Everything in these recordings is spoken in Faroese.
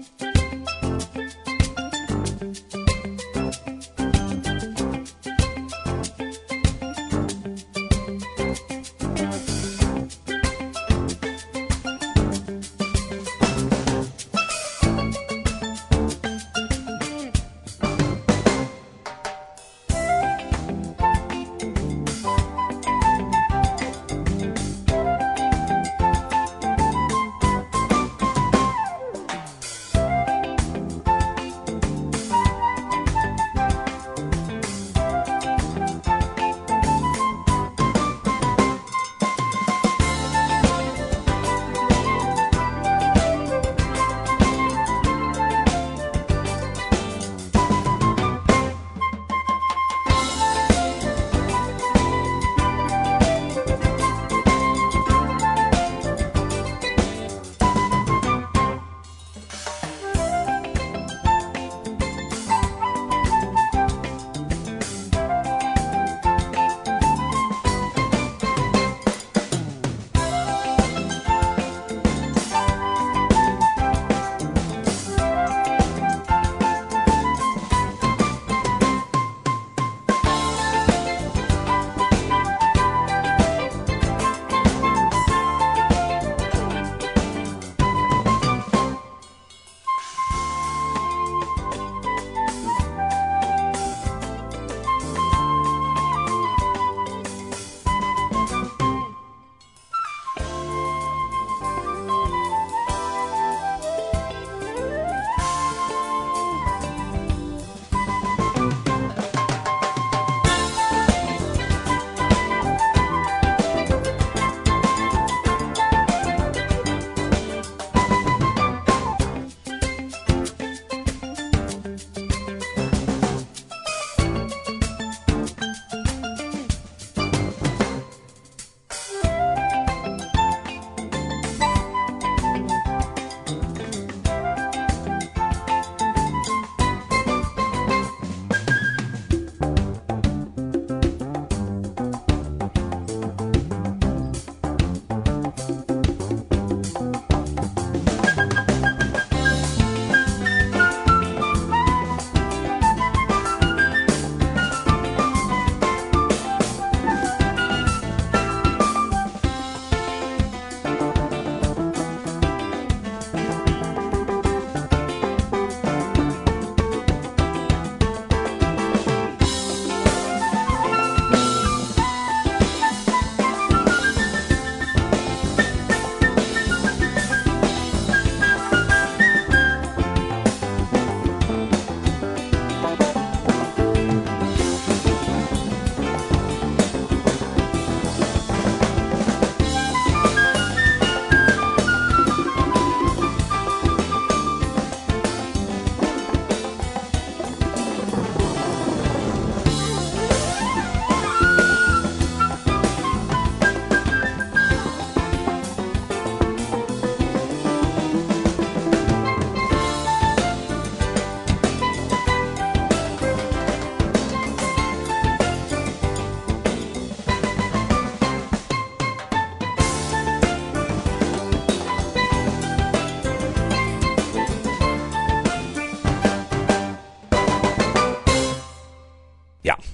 Musik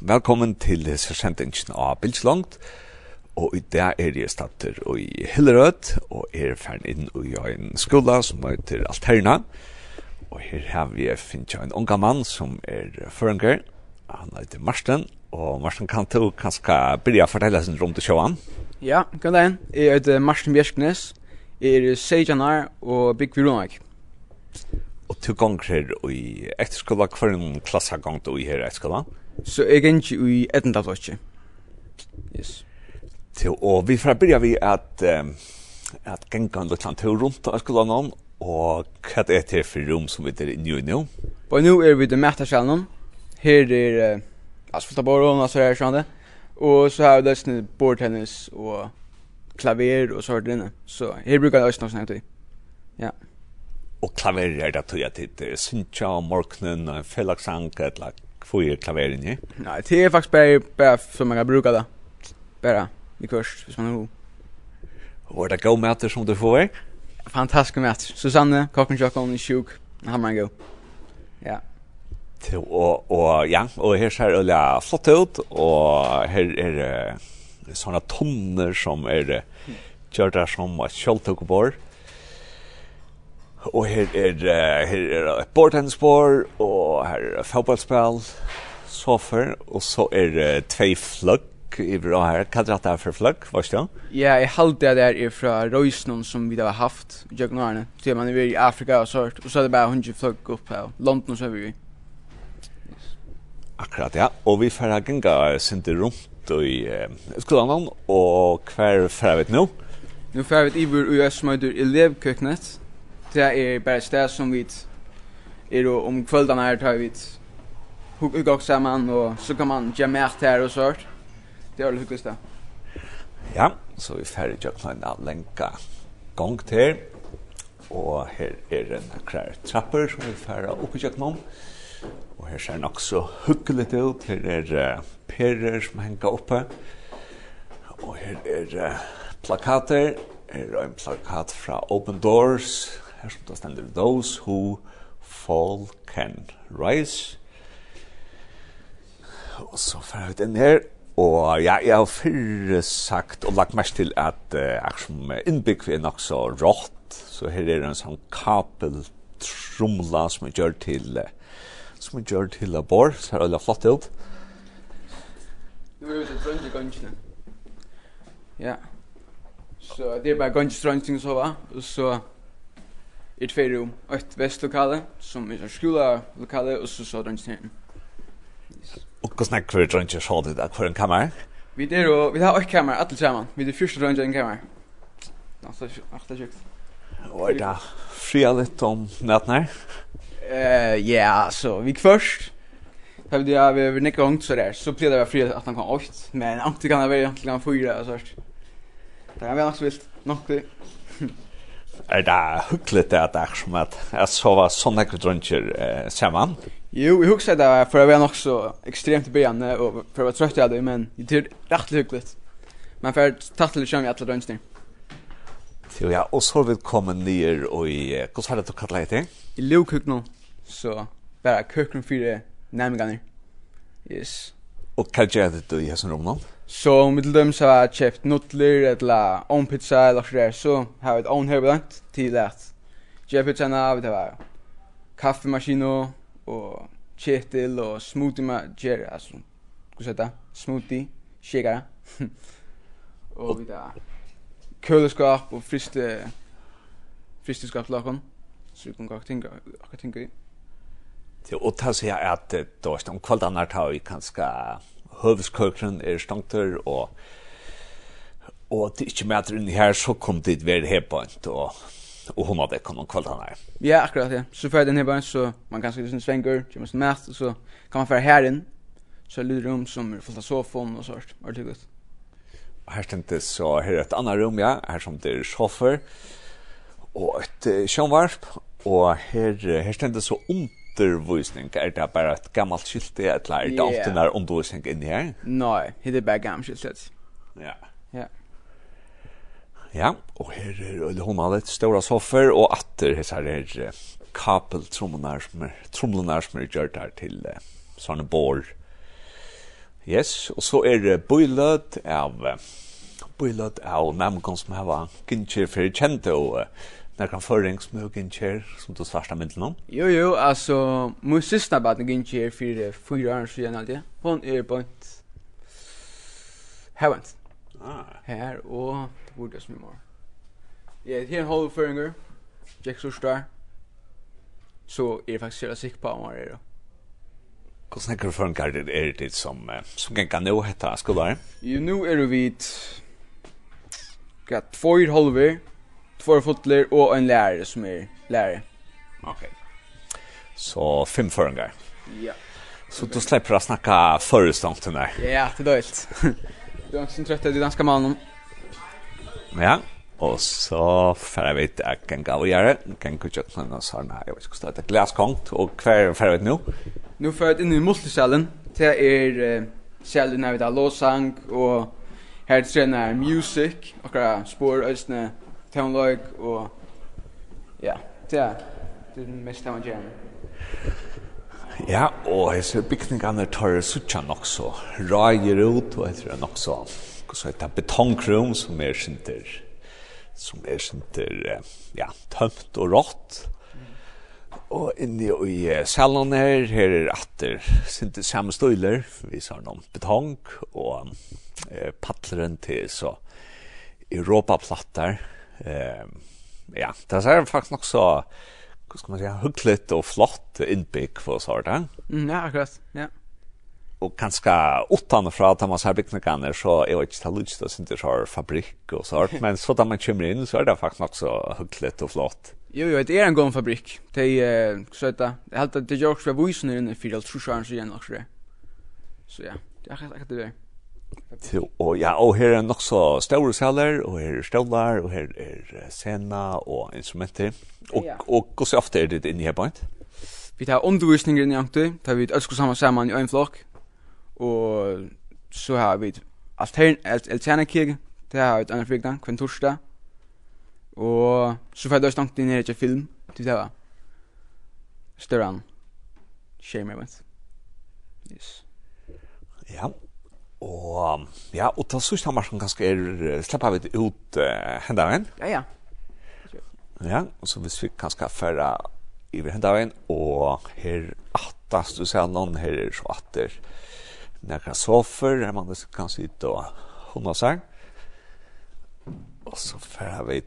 Velkommen til sendingen av Bildslangt. Og i dag er jeg starter i Hillerød, og er ferdig inn i en skola som heter Alterna. Og her har vi finnet en unga mann som er føringer. Han heter Marsten, og Marsten kan du kanskje begynne å fortelle sin rom til sjåan. Ja, god dag. Jeg heter Marsten Bjersknes, jeg er Seijanar og bygg Vironak. Og to ganger i etterskola, hver en klasse har gang til å gjøre etterskola? Ja. Så jeg er ikke i etnda blokki. Yes. Til, og vi får begynne vi at, um, at genga en lukland til rundt av skolan og hva er det for rom som vi er inne i nå? Og nå er vi i Mættarsjalen. Her er uh, asfaltaboron, altså her er sånn det. Og så har vi løsne bordtennis og klaver og så har det inne. Så her bruker jeg også noe sånn Ja. Og klaver er det tog jeg tid. Sintja om morgenen, en fellagsang, et lag få ju klaveren ju. Nei, det er faktisk bare, bare som man brukar det. Bare i kurs, hvis man er god. Var det god mäter som du får? Fantastisk mäter. Susanne, kokken tjokken, är sjuk. Han var god. Ja. Til, og, og ja, og her ser det øyla flott ut, og her er det sånne tonner som er uh, kjørt der som et kjøltøkebord. Uh, Og her er, uh, her er et bordtennisbord, og her er et fotballspill, sofer, og så er det uh, tve fløgg i bra her. Hva er det for fløgg, er det? Ja, jeg halte det der er fra Røysnån som vi har haft i Jøgnarne. Så man er i Afrika og sånt, og så er det bare hundre fløgg opp her. London så er vi i. Akkurat, ja. Og vi får ganga sinte rundt i uh, skolan, og hver fer vi nå? Nå fer vi i vår US som heter elevkøknet, det er bare et sted som vi er om kvöldan her tar vi hugga oss sammen, og så kan man gjøre jamert her og sånt. Det er det hyggeligste. Ja, så vi ferdig jo klein en lenka gong til. Og her er en akkurat trapper som vi ferdig opp i kjøkkenom. Og her ser nok så hyggelig ut. Her er uh, perer som henger oppe. Og her er uh, plakater. Her er en plakat fra Open Doors her som det stender, those who fall can rise. Og så får jeg inn her, og ja, jeg har fyrre sagt og lagt mest til at uh, er som innbygg er nok så rått, så her er en sånn kapel trumla som er gjør til uh, som er gjør til labor, så er det flott ut. Nu er vi til drønne gangene. Ja. Så det er bare gangstrønsting så va, og så er fer rom, et vestlokale som er skola lokale og så så den sen. Og hvordan er hver drøn til sjá det hver en kammer. Vi der og vi har ett kammer alle sammen. Vi der første drøn en kammer. Nå, så er det sjukt. Og er da fria litt om natten Eh ja, så vi først Har vi det vi vi nickar gång så där så blir det väl fria att han kan åt men inte kan det vara egentligen fyra så här. Det är väl också vilt nog det er det hyggligt det at det er som at jeg sova sånne såna kvadruncher eh, samman? Jo, jag husker det för jag var nog så extremt i början och för jag var trött jag det, men det är rätt hyggligt. Men för att ta till sjön i alla drönster. Jo, ja, og så har vi kommet ner og i, hvordan har det du kalla det? I Lovkukno, så bara kökron för nämningarna. Yes. Og hva gjør det du i hessen rom rummet? Så om vi til dem så har jeg kjøpt nudler, eller own pizza eller så der, så har vi et own hairblant till att ge pizzan av det var kaffemaskino, og kettle og smoothie ma ger alltså. Hur ska det? Smoothie, shaker. og vi där køleskap, og friste friste skap til fristeskapslakon så vi kan gå tänka akkurat tänka i. Och ta seg at, då är det om kvällarna tar vi kanskje, høvskøkren er stangter, og, og det er ikke med inn her, så kom det være her på en, og, og hon hadde kommet noen kvalitet. Ja, akkurat, ja. Så för den här bara så man kan skrive sin svenger, kommer sin mest, och så kan man för här in så er det rum som är fullt av sofaen och sånt, Var det gott? godt. Her stendte så her er et annet rum, ja, her som det er sofer, og et uh, och og her, her stendte så omt undervisning är det bara ett gammalt skilt det eller är det alltid när undervisning in här? Nej, det är bara gammalt skilt. Ja. Ja. Ja, och här är det hon har ett stora soffor och atter här är kapeltrumlorna som är trumlorna som är gjort här till såna bor. Yes, och så är det boilet av boilet av namn som har varit kanske för kända och nekran føring som du gynnkjer, som du svarsta myndel om? Jo, jo, alltså min sista baden gynnkjer for fyra år siden alltid. Hon är på ett hevent. Ah. Här och det borde som imorgon. Ja, det är en halv føringer, Jack så star. så är jeg faktisk helt sikker på om det då. Hva snakker du for en garder er det som, som kan nå hette skolar? Jo, nu är det vid Gat två halver, for fotler och en lärare som är lärare. Okej. Okay. Så fem förringar. Ja. Så då släpper jag snacka förestånd där. Ja, det är dåligt. du är inte trött att du danska mannen. Ja, och så får jeg vite at att kan gå och göra. Kan gå och köpa någon sån här. Jag vet inte, det hva er Och for jeg vet nu? Nu för vi in i multisalen. Det är salen när vi tar låsang och här tränar music och spår östnä tonlag og ja, det er det er den mest der man gjerne. Ja, og jeg ser bygningene tar suttja nok så, rager ut og jeg etter nok så, og så etter betongkrum som er sinter, som er sinter, ja, tømt og rått, Og inni i salen her, her er atter sinter samme støyler, vi har noen betong og eh, patleren til så Europaplattar, Eh, ja, det ser faktiskt nog så hur ska man säga hyggligt och flott inbygg för så där. Mm, ja, akkurat. Ja. Och ganska utan fra att man ser här så är det inte lust att inte så fabrik och så men så där man kommer in så är det faktiskt nog så hyggligt och flott. Jo, jo, det är en god fabrik. Det är så där. Det har det jag också visat nu i fyra tror jag igen också. Så ja, det er akkurat det. Til, og ja, og her er nok så store saler, og her er støvlar, og her er scena og instrumenter. Og, ja. og hvordan ofte er det inne her på Vi tar undervisninger inn i Anktu, tar vi ønsker sammen sammen i en flokk, og så har vi altern alternakirke, det har vi et annet frikta, kvendt torsdag, og så får jeg også langt inn i til film, til det var større enn skjermer, vet Yes. Ja. Og ja, og ta sørste som ganske er slipper vi ut uh, hendagen. Ja, ja. Ja, og så hvis vi kanskje færre iver veien, og her attast, du ser noen her er så atter nekra sofer, her man kan sitte og hunda seg. Og så færre vi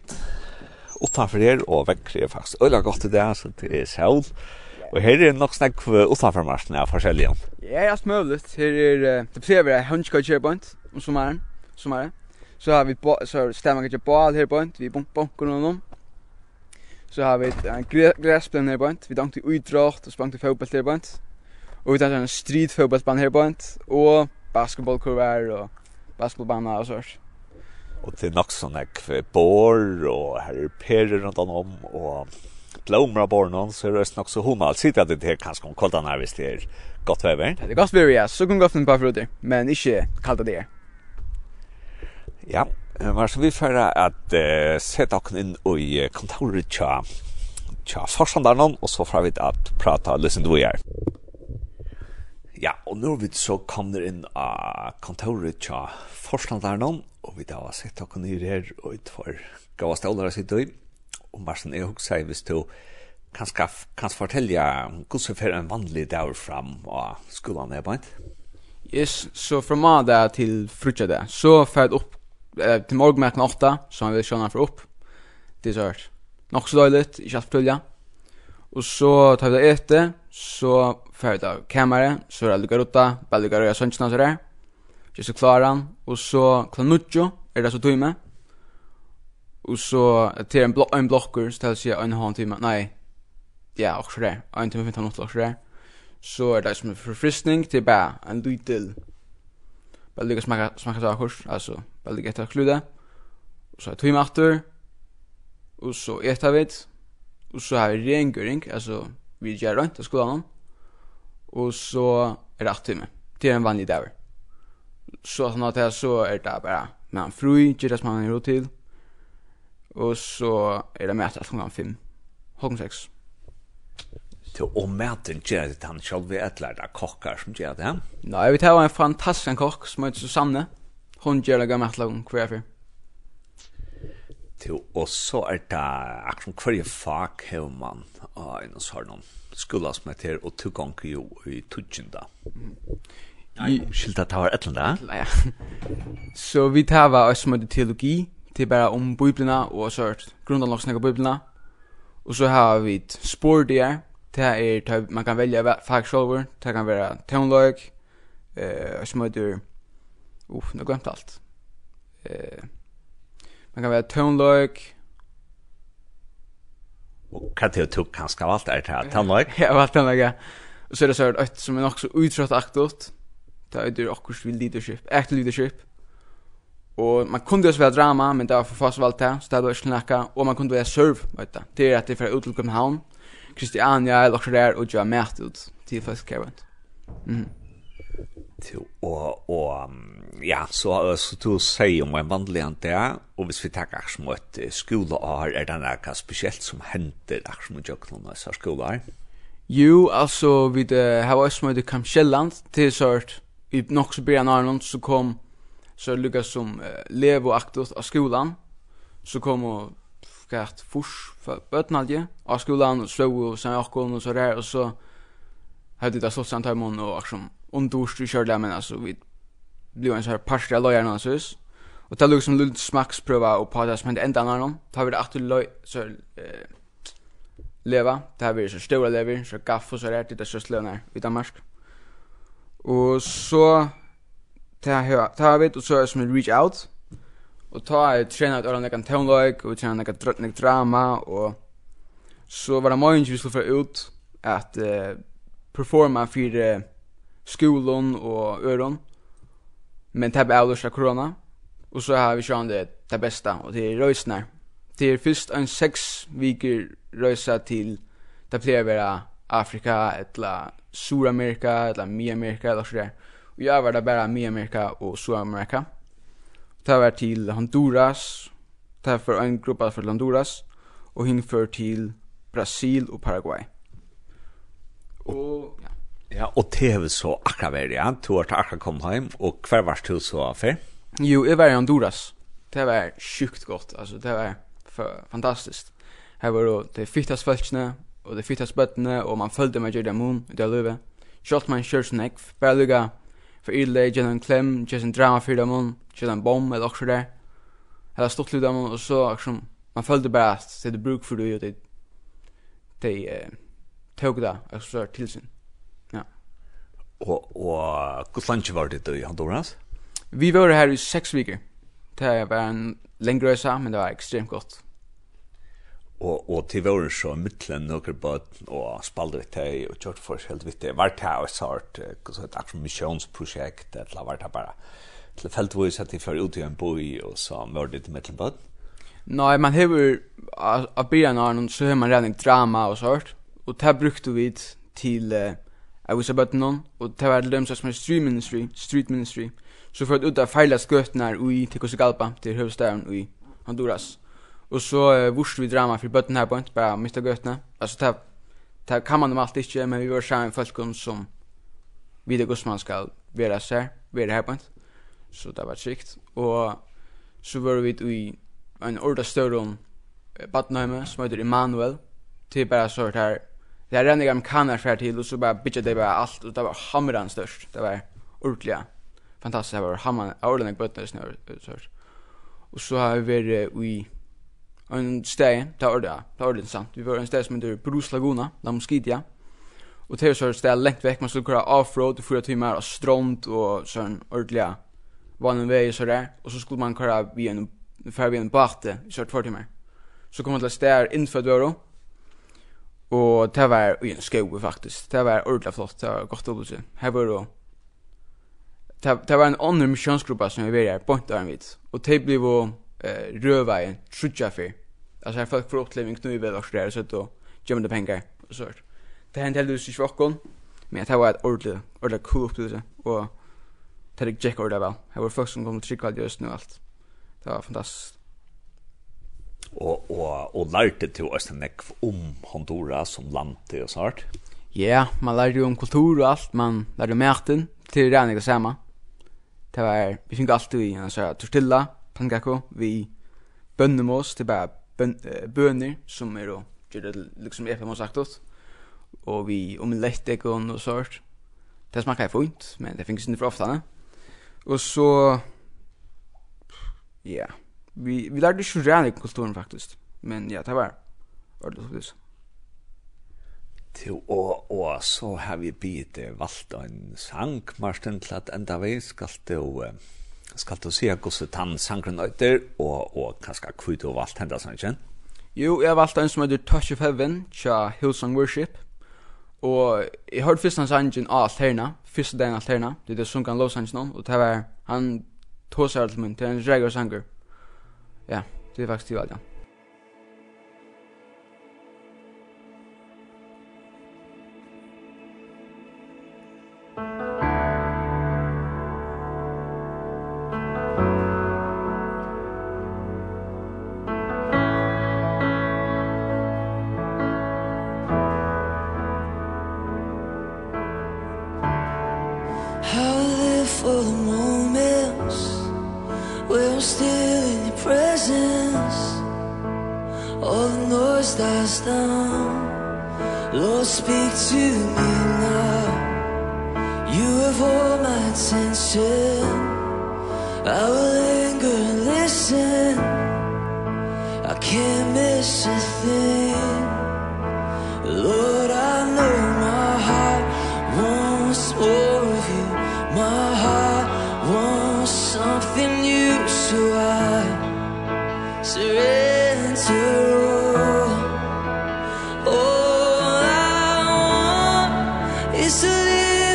utanfor her, og vekker er faktisk øyla godt i det, så det er selv. Ja Og her er nok snakk för marsjen av forskjellige. Ja, det är möjligt. Här är det ser vi hundskoj checkpoint om sommaren, sommaren. Så har vi så stemmer kanske ball her på vi bunk bunk någon Så har vi en græsplan her på vi dankte utdragt og sprang till fotboll här på Og vi tar en street her här på Og basketballkurver og basketballbana og sånt. Og det är nog sån där bor og her er perer rundt om og blommor av någon så är det nog så hon alls sitter det här kanske hon kallt när det ser gott väder. Det är gott väder ja, så kan gå för en par fruter, men inte kallt det. Ja, var så vi för att uh, sätta oss in i kontoret tja. Tja, förståndaren och så får vi att prata listen du här. Ja, og nå er vi så kommer inn av kontoret til Forslandaren, og vi da har sett dere nere her, og vi tar gav oss stålere sitt i om varsin jeg husker i hvis du kan, kanskje kan fortelle hvordan fer en vanlig dag fram av skolen er bant? Yes, så fra madag til frutja det, så fer jeg opp eh, til morgenmøkken åtta, så han vil sjåna for opp. Det er så hørt. Nok så døyligt, ikke alt for tulja. Og så tar vi det ete, så fer vi av kammeret, så er det lukka rota, bare lukka røya sønnsna og så der. Så klarer han, og så klarer er det så tøyme, Och så till en block en blocker så tar sig en halv timme. Nej. Ja, och så där. En timme väntar något så där. Så är det som en förfriskning till bara en liten bara lyckas smaka smaka saker alltså bara lyckas att kluda. Och så timme matter. Och så äter vi. Och så har vi rengöring alltså vi gör rent i skolan. Och så är det 8 timmar. Det är en vanlig dag. Så att när det så är det bara man fru, gör det som man är till. Och så är det mätet klockan 5. Klockan 6. Till och mäten ger det han själv är ett lärda kockar som gjør det. Nej, vi vet en fantastisk kock som heter Susanne. Hon gjør det gammalt hver kvar Till och så är det akkurat kvar i fuck hur man och en sån någon skulle som heter och tog gång i Tudjinda. Nei, skilt at det var et ett annet. Ja. Så vi tar vad som heter teologi Det er bare om biblina og så hørt grunden nok snakka biblina. Og så har vi et spår der. Det er der man kan velge fag sjølver. Det kan være toneløg. Eh, som heter Uff, nå glemt alt. Eh, man kan være toneløg. Og hva til å tok kanskje av alt er det toneløg? Ja, av alt toneløg, ja. Og så er det så hørt et som er nok så utrøtt aktivt. Det er akkurat leadership, act leadership. Og man kunde ju spela drama, men det var for fast valgt det, så det var ikke snakka. Og man kunde ju serve, vet du. Det är att det fra ut till Köpenhamn. Christiania eller så där och jag mätt ut til fast kevent. Mhm. Till og, och ja, så så du sier om en vanlig enn det, og hvis vi tar tackar som et skoleår, er det noe spesielt som hender där som et jøkken kan disse skoleår? Jo, altså, vi det här var som det kom Kjelland till sort i nok så början Arnold så kom så lukka som uh, lev og aktivt av skolan så kommer kvart furs for bøtnalje av skolan og slå og sen akkon og så där och så hadde det så samt hem och som vi körde men altså vi blev en så här partiell lojer någon hus, och ta liksom lite smaksprova och på det som hände ända någon tar vi det att loj så eh leva. Det här blir så stora lever så gaff og så där det så slönar i Danmark och så ta ha ta vet och så som en reach out. Och ta är tränat eller någon tonlike och trena något drottning drama och så var det mange vi skulle få ut att uh, performa för uh, skolan och öron men er alldeles av corona och så har vi sjön det det bästa och det er røysene. det är först en sex veckor røysa till det blir vara Afrika eller Sydamerika eller Mellanamerika eller så där Og jeg var där bara med Amerika och Sydamerika. Det var till Honduras. Det var for en grupp för Honduras. Och hin för till Brasil och Paraguay. Och ja. Ja, och TV så akkurat vært, ja. Du har akkurat kom hem, och hver var du så affär? Jo, jeg var i Honduras. Det var sjukt gott, alltså det var fantastiskt. Här var då det fittast fältsna, och det fittast bøttene, och man följde med gjerne mun, i det løyve. Kjalt man kjørt snakk, bare lukka för ille, ge en klem, ge en drama för dem, ge en bomb eller också där. Eller stått lite dem och så liksom man följde bara att det är bruk för det det det tog det alltså till sin. Ja. Och och hur länge var det då i Honduras? Vi var här i sex veckor. Det var en längre resa, men det var extremt gott og og til vår så mittlen nokre bot og spalde við tei og kjørt for helt við det. Var ta og sort så et action missions project at la var bara til feltvis at for ut i en boi og så var det mittlen bot Nei, man hever av byen av noen så hever man redning drama og sort. Og det brukte vi til uh, I was about none og det var dem som er street ministry street ministry. Så for at ut av feilast gøtnar ui til Kosegalpa, til høvstaden ui Honduras. Och så uh, vurste vi drama för bötten här på inte bara mista götna. Alltså det det kan man dem alltid inte men vi var så folk som vi det man ska vara så här, vara här på inte. Så det var skikt och så var vi i en orda större Badnøyme, som heter Emanuel, till bara så här Det här rendiga kanar för till och så bara bitchade det bara allt och det var hamran störst. Det var ordentliga. Fantastiskt, det var hamran, ordentliga bötner snör. Och så har vi varit i en steg, det var det, det var det sant. Vi var en steg som heter Bruce Laguna, La Mosquitia. Og det var så et steg lengt vekk, man skulle kura offroad i fyra timmar av strånd og sånn ordelig vann en vei og så der. Og så skulle man kura vi en, færre vi en bate i sånn tvær timmar. Så kom man til et steg innfødt vøro. Og det var i en skau faktisk. Det var ordentlig flott, det var godt å opplevelse. Her var det Det var en annen missionsgruppa som vi var her, på en vidt. Og det blev eh röva trutja för. Alltså jag folk för upplevning nu i väl och där så då gömmer de pengar och så. Det händer det i för Men det var ett ordentligt ordentligt cool upplevelse och det gick jäkla ordentligt väl. Det var folk som kom till kvart just nu allt. Det var fantastiskt og og og lærte til oss en nekk om Honduras som land og sånt. Ja, yeah, man lærte jo om kultur og alt, man lærte om maten til det ene og samme. Det var, vi fikk alltid i en sånn tortilla, pannkakor vi bønnemos til bare bønner som er og gjør det liksom epa må sagt åt og vi om lettekon og sånt det smakar jeg fint men det finnes ikke for ofte og så ja vi, vi lærte ikke redan i kulturen faktisk men ja det var ordentlig så Til og, og så har vi bitt valgt en sang, Marsten, til at enda vi skal til skal du se hvordan tann sangren øyder, og, og kanskje hva du har valgt henda sangen? Jo, jeg valgte en som heter Touch of Heaven, tja Hillsong Worship, og jeg hørte først hans sangen av Alterna, første dagen Alterna, det er det sunkan lovsangen om, og det var han tåsar alt min, det er en reger sanger. Ja, det er faktisk det valgte han.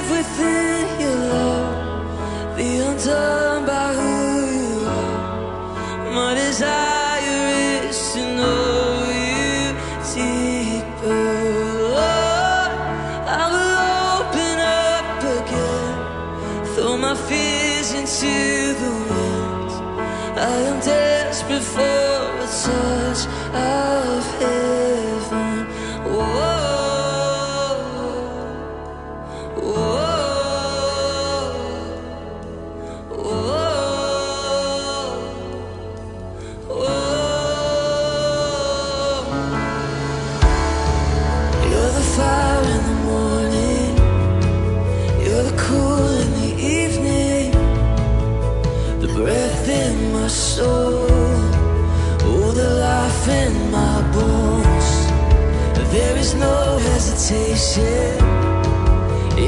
everything you love Be undone My desire is to you deeper. Lord, I open up again. Throw my fears into the wind. I am desperate for no hesitation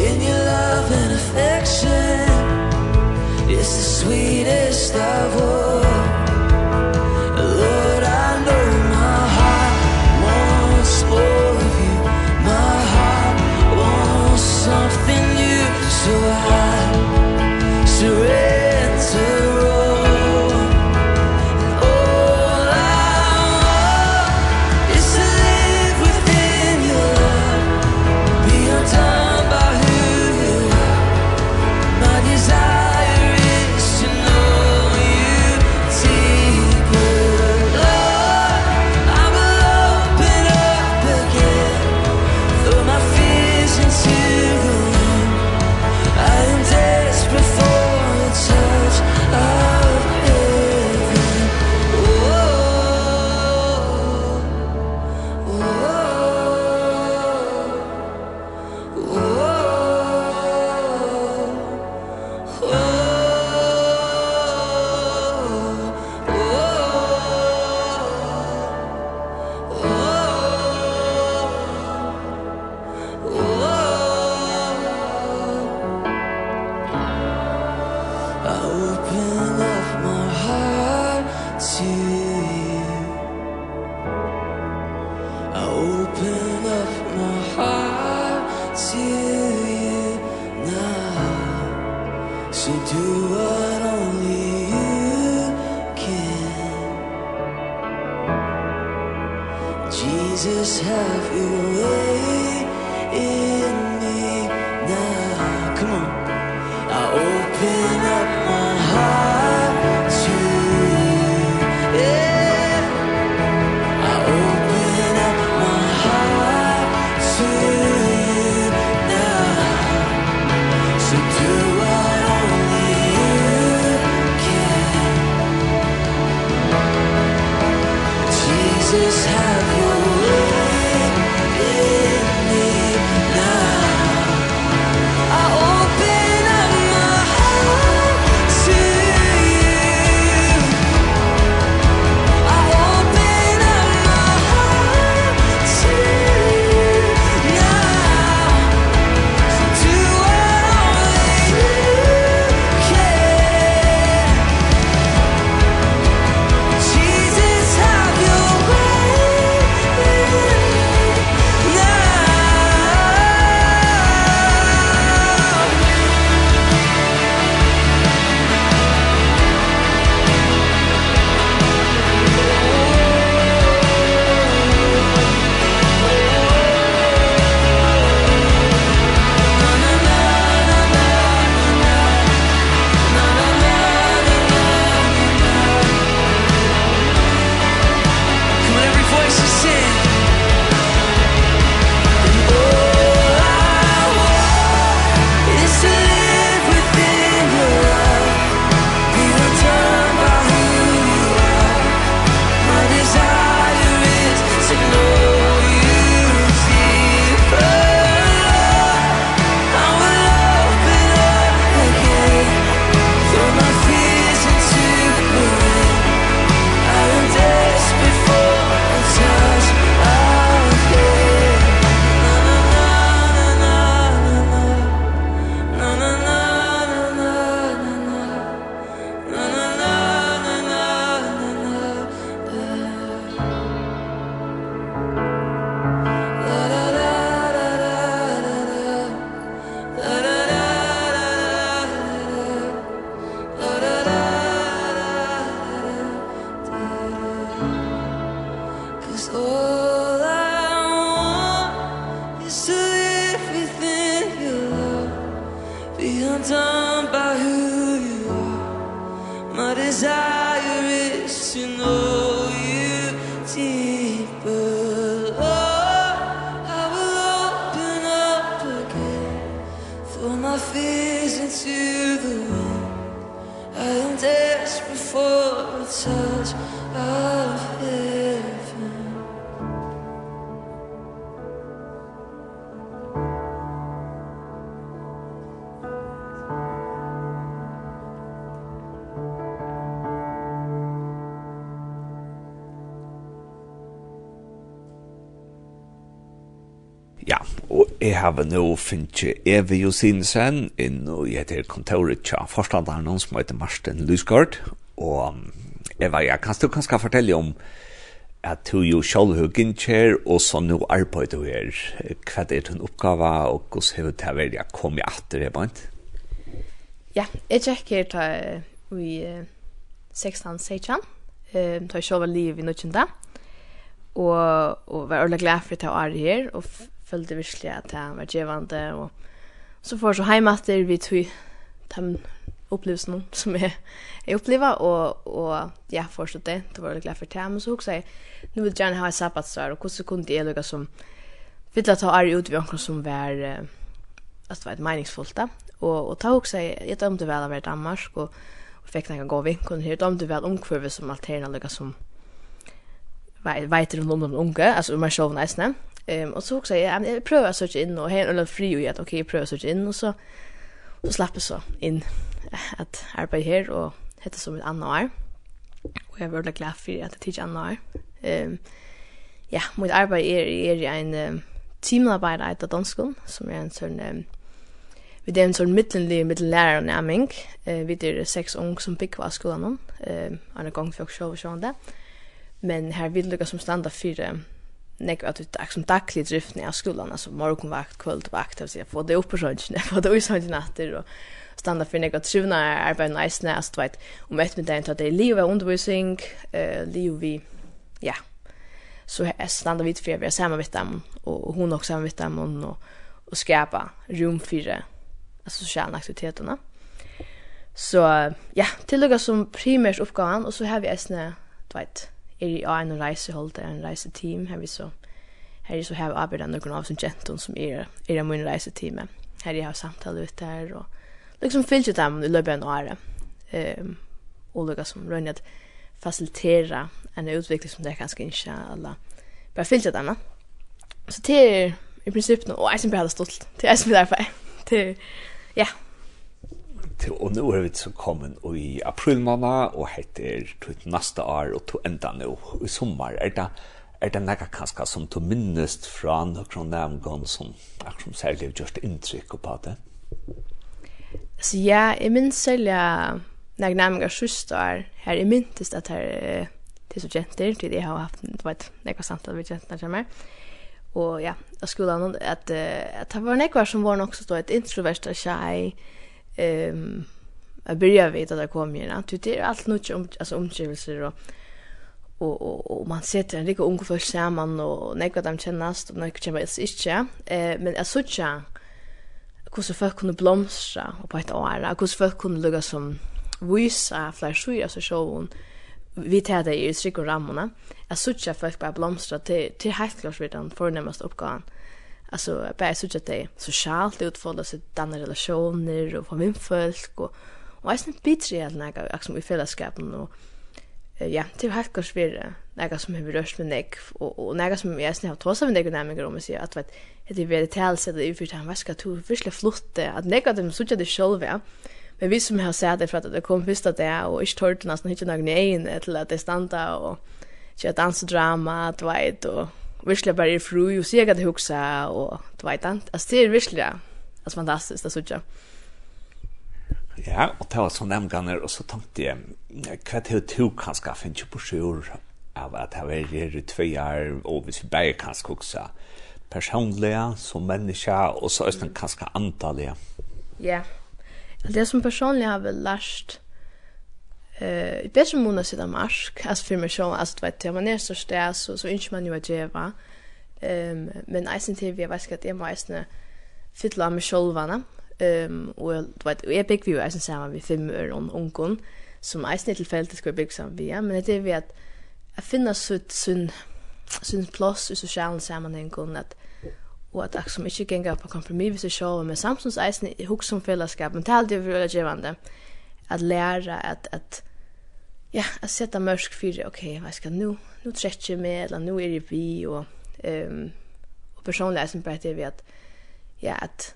In your love and affection. It's the sweetest I've heard Jesus have your way in sin har nå finnet Evi Josinsen inn og jeg heter kontoret til forstanderen hans som heter Marsten Lysgård. Og Eva, ja, kan du kanskje fortelle om at du jo selv har gynnkjær og så nå arbeider du her. Hva er din oppgave og hvordan har du til å være kommet etter det bant? Ja, jeg tjekker ta i 16-16. ta tar selv liv i nødkjenta, og, og var ordentlig glad for at jeg er her, og følte virkelig at jeg var givende, og så får jeg så hjemme etter vi tog de opplevelsene som jeg, jeg opplever, og, og ja, forstod det, det var jeg glad for det, men så husker jeg, nå vil jeg gjerne ha et sabbatsår, og hvordan kunne jeg lukke som, vill ta är ut vi onkel som var att det var ett meningsfullt där og och ta också jag dömde väl av Danmark och och fick några gå vink och hur dömde väl om som alternativa lucka som vet vet runt om unge alltså man själv nice ne Ehm um, och så också jag jag prövar så in och här eller fri och jag okej okay, prövar så in och så så slapp så in att arbeta här och heter som ett annat år. Och jag är väldigt glad för att det tidigt annat år. Ehm ja, mitt arbete är är en um, teamarbete i dansskolan som är en sån um, vi det är en sån mittenlig mittenlärare nämning. Eh vi det är sex ung som pick var skolan någon. Eh en gång för show och sånt där. Men här vill det som standa fyra nek att det är som daglig drift när jag skolan altså morgonvakt, kvällvakt alltså jag får det upp på sjönchen, får det ut sjönchen natter och standa för at trivna arbete nice näst vet om ett med at det er liv av undervisning eh liv vi ja så standa vidt for vi är samma vid dem och hon också samma vid dem och og skapa rum for altså sosiale aktiviteterna. Så ja, tilluga som primärs oppgaven och så har vi äsna, du vet, er i en reisehold, en reiseteam, her vi så, her er så her arbeider noen av som genton som er, er min reiseteam. Her er jeg har samtale ut der, og liksom fyllt ut dem i løpet av en året. Um, og lukka som rønner at facilitera en utvikling som det er kanskje ikke alle bare fyllt ut dem. Så det er i prinsippet, og jeg som bare hadde stolt, det er jeg som er derfor. Det er, ja, til og nå er vi så kommet i april måned, og heter til neste år, og til enda nå, i sommer, er det er det nekka kanskje som du minnest fra nokron nevngon som akkur som særlig har gjort inntrykk på det? Så ja, jeg minns særlig når nek nevngar sysdar her, jeg minntist at her til så jenter, til jeg har haft du vet, nekka samtale med jentene som er. og ja, av skolan, at, at det var nekka som var nok så stå et introvert og tjei, ehm jag börjar veta att det kommer igen. Det är allt något om alltså omgivelser och och och och man sätter en rika ung folk samman och nekva dem kännas och nekva kännas inte. Eh men jag såg hvordan folk kunne blomstra og på et år, hvordan folk kunne lukka som vysa flere syra seg sjåvun, vi tar det i trygg og rammene, jeg sutja folk bare blomstra til, til helt klart vid vidan fornemmast oppgaven alltså bara så att det är socialt utfolda sig danna relationer och få min folk och och är snitt bitre att näga liksom i fällskapen och ja det är helt kors vidare näga som hur röst med näg och och näga som jag snäv trots med näga nämligen om sig att vet det är väldigt tälse det är för han vaska to försla flotte att näga dem så att det själva men vi som har sett det för att det kom första det och ich tålte nästan inte någon egen till att det standa och Jag dansar drama, du vet, och virkelig bare er fru, og sier at det huksa, og du vet han. Altså, det er virkelig, altså, fantastisk, det synes jeg. Ja, og det var sånn dem ganger, og så tenkte jeg, hva er det du kan skaffe en på sjur av at jeg var her i tve år, og hvis vi bare kan skuksa personlige, som menneske, og så er det kanskje antallige. Ja, det som personlig har vi lært, eh uh, det som måste sitta mark alltså för mig själv alltså vet jag man är så stär så så inte man ju att geva ehm men i sin tv jag vet att jag måste fylla mig själv ehm och du vet jag big view alltså samma vi fem öron onkon som i snitt tillfället ska bygga som vi men det är vi att att finna sutt sun sun plus i sociala sammanhang och att og at ak som ikkje på kompromiss så show med men eisen i som fällskap men det er alltid veldig gjevande att lära att att ja, att sätta mörsk för okej, okay, vad ska nu? Nu träcker med eller nu är det vi och ehm um, och personligen som bara det vi att ja, att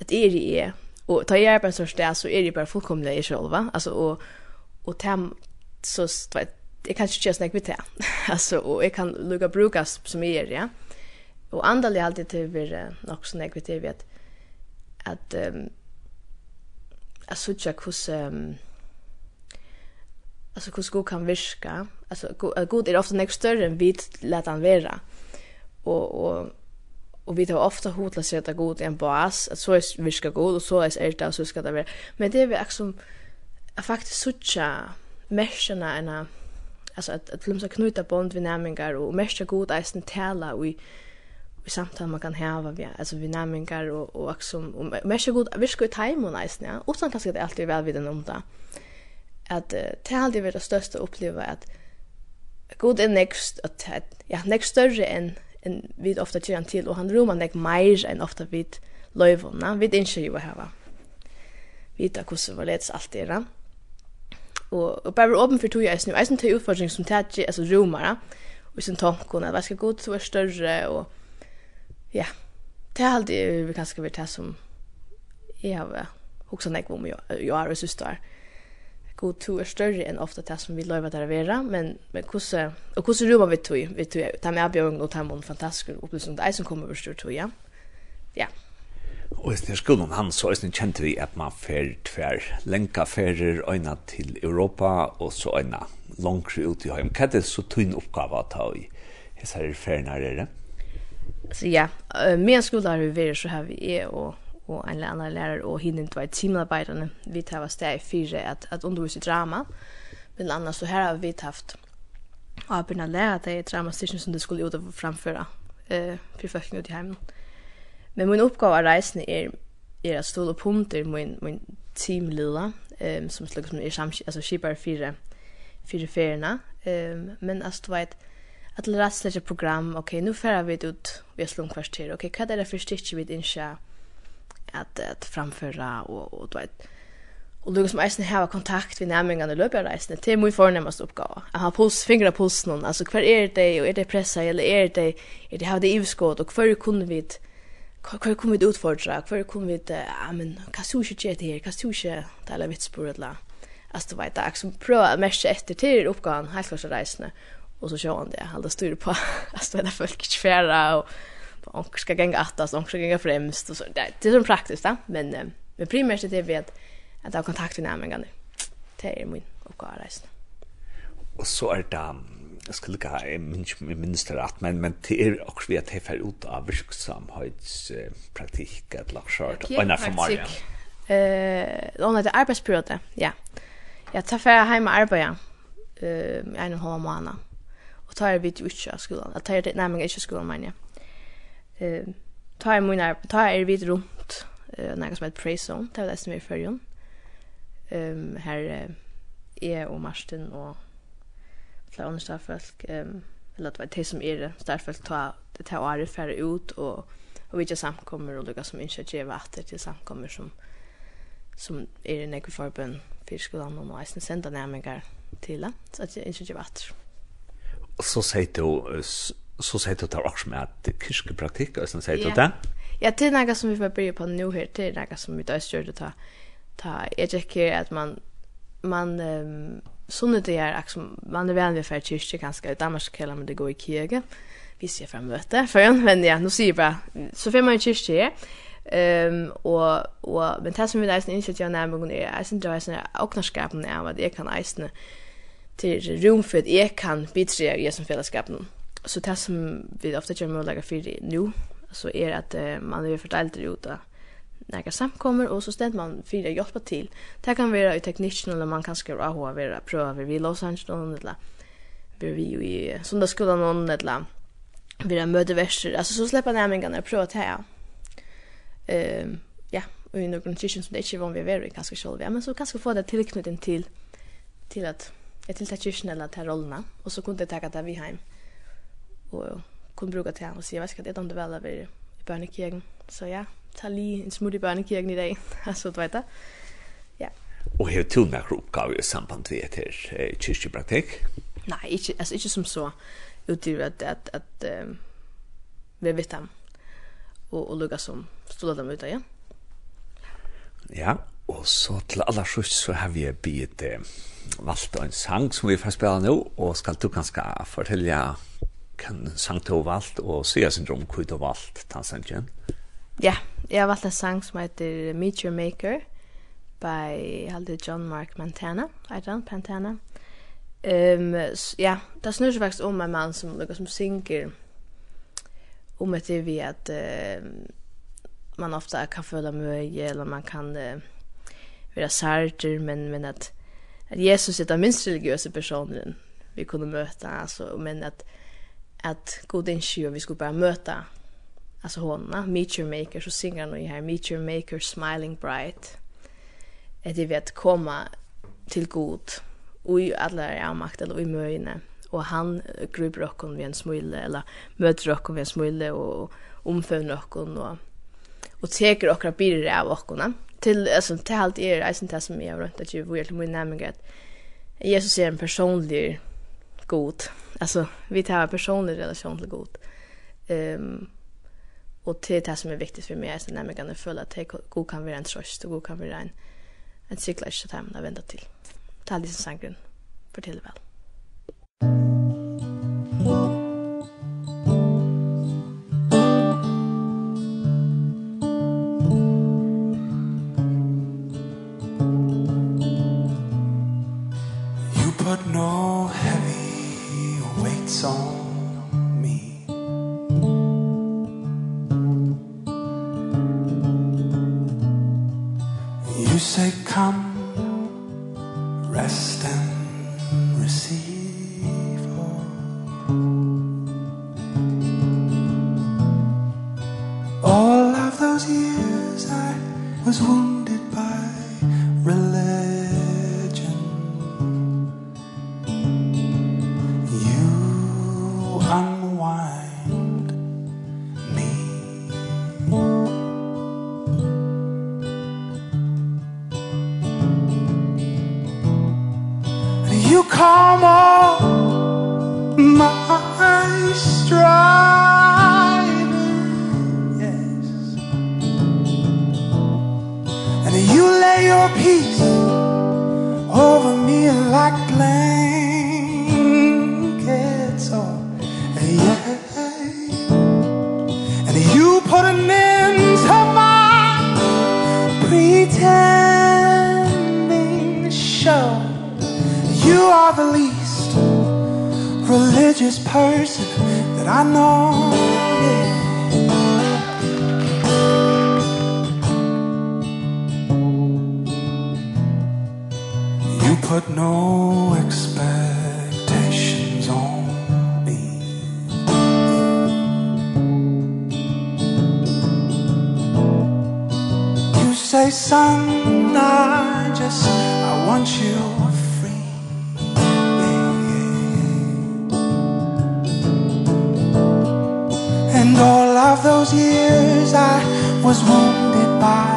att är det är och ta hjälp en sorts där så är det bara fullkomligt i själva. Alltså och och tem så vet jag kanske just snacka med det. alltså och jag kan lugga brukas som är det. Ja? Och andra alltid till vi också snacka med det vi att att um, jag såg jag ehm alltså hur skog kan viska alltså god är ofta nästa större än vid lät han vara och och och vi tar ofta hotla sig att god är en bas att så är viska god och så är det där så ska det vara men det är vi också faktiskt såg meskarna ena alltså att att lumsa knyta bond vid nämingar och mestja god är sen tala och vi samtal man kan hava vi alltså vi nämningar och och också om mer så god vi ska ta hem och nice ja. Och sen kanske det alltid väl vid den om det att det har alltid varit det största uppleva att god är next att ja next större än en vid ofta tjän till och han rumar nek mer än ofta vid lövorna vid inte ju hava vita hur så var det allt är det och och bara öppen för tog jag nu eisen till utfordring som tätje alltså rumar och sin tankar att vad ska god så är större och ja, det er alltid vi kanskje vil det som jeg har hoksa nek om jeg er og syster. God to er større enn ofte det som vi løyver der å være, men, men hvordan, og hvordan rummer vi tog, vi tog, ta med avbjøring og ta med en fantastisk opplysning, det er som kommer over styrt tog, ja. Ja. Og i stedet skolen han, så er stedet kjent vi at man fer tver lenka ferer øyna til Europa, og så øyna langere ut i høyem. Hva er det så tynn oppgave å ta i? Hva er det ferien her, er det? Så ja, uh, med en skolare vi er, så har vi er og, og en annan lærer og hinne til å teamarbeiderne. Vi tar var steg fire at, at undervise drama. Men annars så her har vi haft og begynne å lære at det er dramastikken som det skulle ut og framføre uh, for folk ut i heimen. Men min oppgave av reisene er, er at ståle punkter min, min teamleder, um, som slik som er samskipere altså, fire, fire feriene. Um, men altså, du vet, att lära sig program, okej, okay, nu färra vi ut vi har slung kvarter, okej, okay, vad är det för stitch vi inte att, att framföra och, och du vet, och lukkar som eisen hava kontakt med nämningarna i løpjar eisen, det er min fornemmast oppgave. Jeg har puls, fingra någon. Alltså, hver är det, Och är det pressa, eller är det, Är det här det ivskåd? Och hver kunde vi, hver kunne vi utfordra, hver kunne vi, ja, men, hva så ikke gjør det her, hva så ikke, det er litt vitspor, eller, altså du vet, jeg som prøver mest etter til oppgaven, helt klart reisene, Och så kör han det. Alla styr på att ställa folk i tvära och onkel ska gänga attas, onkel ska gänga främst och så. Det, det är som praktiskt, va men, eh, men primärt det är vi att, att ha kontakt med närmare. Det är min uppgåva resten. Och så är det jag skulle gå i minister att men men det är också vi att det är ut av verksamhetspraktik att lag skört och när för Maria. Eh, under det arbetsperiod Ja. Jag tar för hem arbeta. Eh, en halv månad og tar vi jo ikke av skolen, at tar jeg nærmere ikke av skolen, mener jeg. Uh, tar jeg er tar jeg vidt rundt uh, noe som heter Pray Zone, det er det som er i førjen. Um, her uh, er og Marsten og flere andre starfolk, um, eller det var de som er starfolk, tar det tar året færre ut og, og vi ikke samkommer og lukker som ikke gjør etter til samkommer som, som er i nekveforbund for skolen og eisen sender nærmere til det, så at jeg ikke gjør etter så säger du så säger du tar också med att kyrkopraktik och sen säger du det. Ja, det är något som vi får börja på nu här. Det är något som vi då gör det ta. ta jag tycker att man man um, sånne det är liksom man är väl vi för kyrka ganska i Danmark kallar man det gå i kyrka. Vi ser fram emot det. För jag men ja, nu ser jag bara så får man kyrka här. Ehm och och men det som vi nästan inte jag nämner är sen det är också och är vad det kan äsna til rum for at jeg kan bidra i som fellesskapen. Så det som vi ofte gjør mulighet for nå, så er at uh, man er fordelt ut av når samkommer, og så stent man for å hjelpe til. Det kan være i teknikken, eller man kan skrive av å være prøve ved Los Angeles, eller vi i någon eller vi har møteverser. Altså, så slipper nærmengene å prøve til, ja. Ja, og i noen kyrkjen som det ikke er vanlig å være i, kanskje selv, ja, men så kanskje få det tilknyttet til, til at jag tilltade kyrkan eller till rollerna. Och så kunde jag tacka det vid hem. Och kunde bruka till honom och säga, jag vet inte, jag inte väl över i bönekirken. Så ja, ta lige en smut i barnekirken i dag. alltså, du vet det. Ja. Och hur tog några oppgave i samband med det här eh, kyrkjepraktik? Nej, inte, alltså, inte som så. Utöver att, att, att um, vi vet dem. Och, och lugga som stod dem ute, ja. Ja, Og så til aller sjukt så har vi bitt eh, valgt en sang som vi får spela nå, og skal du kanskje fortelle kan sang du har valgt, og se sin rom hva du har valgt, ta sangen? Ja, jeg har valgt en sang som heter Meet Your Maker, by Halde John Mark Montana, Arjan Pantana. Um, ja, det snur seg faktisk om en mann som, som synger om etter vi at uh, man ofta kan føla møye, eller man kan... Uh, vera sarger, men, men at, at Jesus er den minst religiøse personen vi kunne møta, altså, men at, at god innskyld, vi skulle bare møta alltså honna Meet Your Maker så synger hon ju här Meet Your Maker Smiling Bright. Att det vet komma till god och i alla är makt eller i möjne och han grupp rockon vid en smule eller möter rockon vid en smule och omfamnar rockon och och teker och rapir av rockon till alltså till allt är det inte som jag runt att ju vill till min namn att Jesus är en personlig god. Alltså vi tar en personlig relation till god. Ehm um, och till det som är viktigt för mig är så nämligen att följa att god kan vara en tröst och god kan vara en en cyklage att där man vända till. Ta liksom sangren för till väl. You. song your peace over me like blankets on yeah and you put an end to my pretending show. You are the least religious person that I know. put no expectations on me. You say son I just I want you free. And all of those years I was wounded by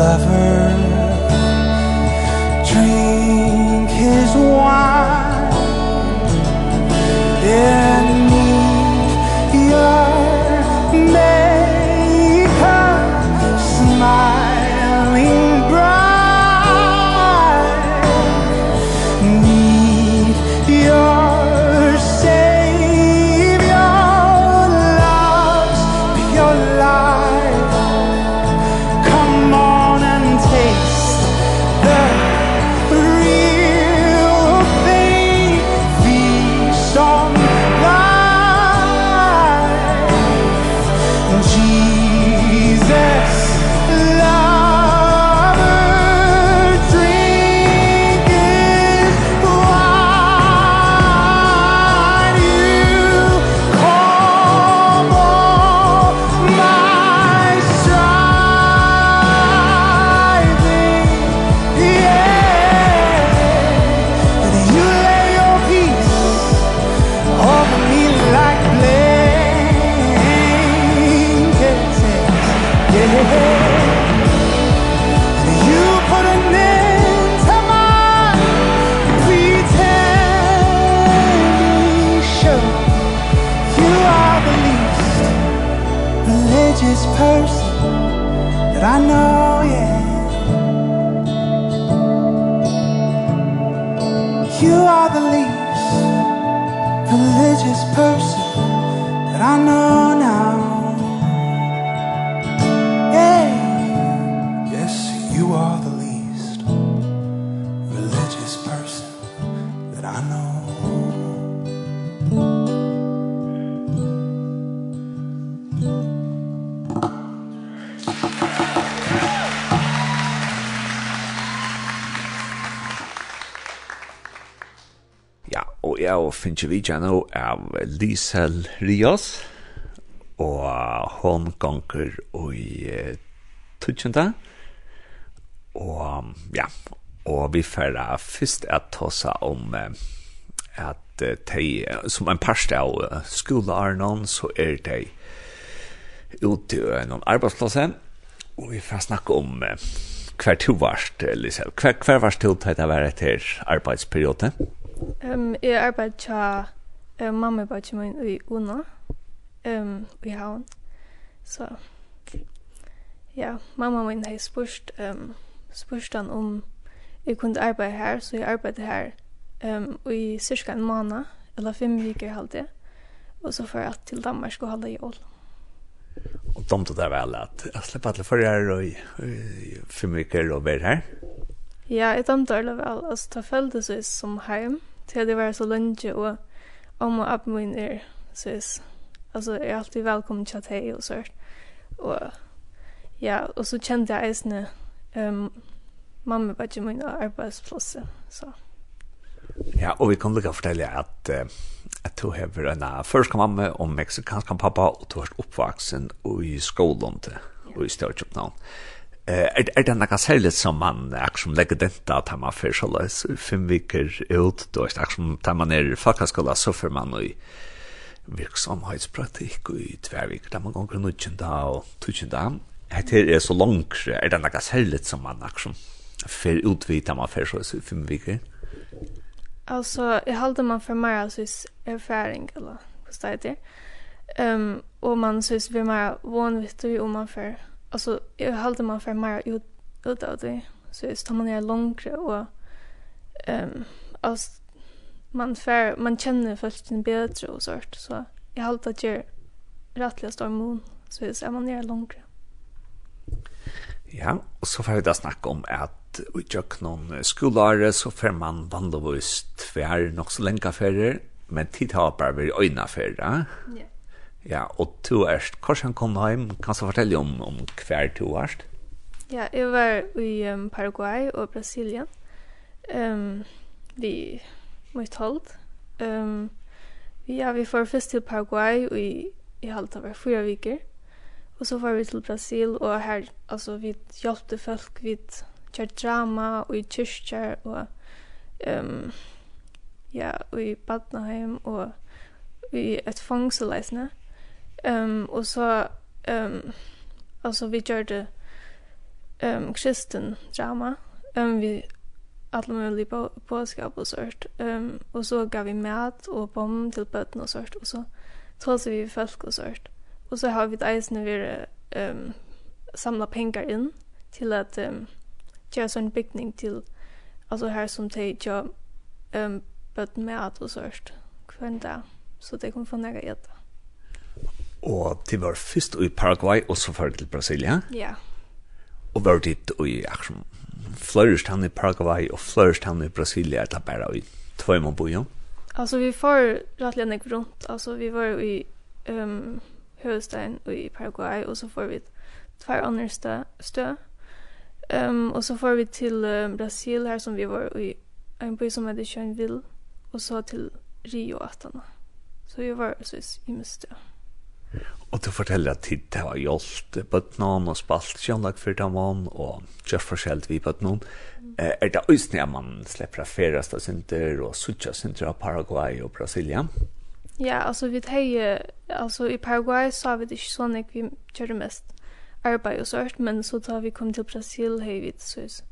lover. ikke vi kjenner av Liesel Rios, og hon gonger i Tutsjenta. Og ja, og vi færa først at tåsa om at de, som en parst av skolearnon, så er de ute i noen arbeidsplasser, og vi får snakke om hver to varst, Liesel, hver, hver varst til å ta det her arbeidsperioden. Um, jeg arbeider tja uh, mamma bare tja min i Una, um, i havn. Så, ja, mamma min har spørst, um, spørst han om jeg kunne arbeide her, så jeg arbeider her um, i cirka en måned, eller fem viker halvt Og så får jeg til Danmark og holde jul. Og de tog det vel at jeg slipper alle for her og fem viker og være her? Ja, jeg dømte det vel. Altså, det følte seg som heim, til det var så lunge, og om og opp min er, så altså, jeg er alltid velkommen til at jeg og sånt. Og ja, og så kjente jeg eisene um, mamma var ikke min arbeidsplass, så. Ja, og vi kan lukka fortelle at, uh, at du har en først mamma og meksikansk pappa, og du har oppvaksen og i skolen til, og i Størkjøpnavn. Ja er, er det noe særlig som man akkurat legger dette at man får så løs fem viker ut, da er som tar man er folkeskola, så får man i virksomhetspraktikk i tvervik, da man ganger nødgjenda og tødgjenda. Hette er så langt, er det noe særlig som man akkurat får utvita man får så løs fem viker? Altså, jeg håller man for mer alltså erfaring eller hva det heter. Um, og man synes vi er mer vanvittig om man för alltså jag håller man för mer ut ut av det så är det man är långt och ehm um, alltså man för man känner först en bättre och sånt så jag håller att jag rättliga står immun så är det man är långt Ja, og så får vi da snakke om at i Jøknon skolare så får man vanligvis tver nok så lenge ferier, men tid har bare vært øyne ferier. Ja. Ja, og to erst, hvordan kom du hjem? Kan du fortelle om, om hver du erst? Ja, jeg var i um, Paraguay og Brasilien. Um, vi måtte holdt. Um, ja, vi får først til Paraguay og i, i halvt av fyra viker. Og så var vi til Brasil, og her, altså, vi hjelpte folk, vi kjørte drama og i kyrkjer og um, ja, og i Badnaheim og i et fangselleisene. Ehm um, och så ehm um, alltså vi gjorde ehm um, kristen drama. Ehm um, vi alla möjliga på påskap och sånt. Ehm um, och så gav vi mat och bom till bötten och sånt och så tog vi folk och sånt. Och så har vi ett eisen vi ehm um, samla pengar in till att ehm um, göra sån byggning till alltså här som de gör ehm um, bötten med att och sånt. Kvända. Så det kommer få några äta. Og det var først i Paraguay, og så ført til Brasilia. Ja. Og var dit i akkurat Flørst han i Paraguay, og flørst han i Brasilia, eller bare i Tvøyman bojo. Altså, vi får rettelig enn rundt. Altså, vi var i um, Høvestein og i Paraguay, og så får vi tvær andre stø. stø. Um, og så får vi til um, Brasil, her som vi var i en by som heter Kjønvill, og så til Rio 18. Så vi var så i mye stø. Og du forteller at tid det var hjelp, bøttnån og spalt, kjønlag for dem om, og gjør forskjellig vi bøttnån. Eh, er det også når man slipper ferast av synder og suttja synder av Paraguay og Brasilia? Ja, altså vi teg, altså i Paraguay så har vi det ikke sånn at vi kjører mest arbeid og sørt, men så da vi kom til Brasil, hei vi det søs.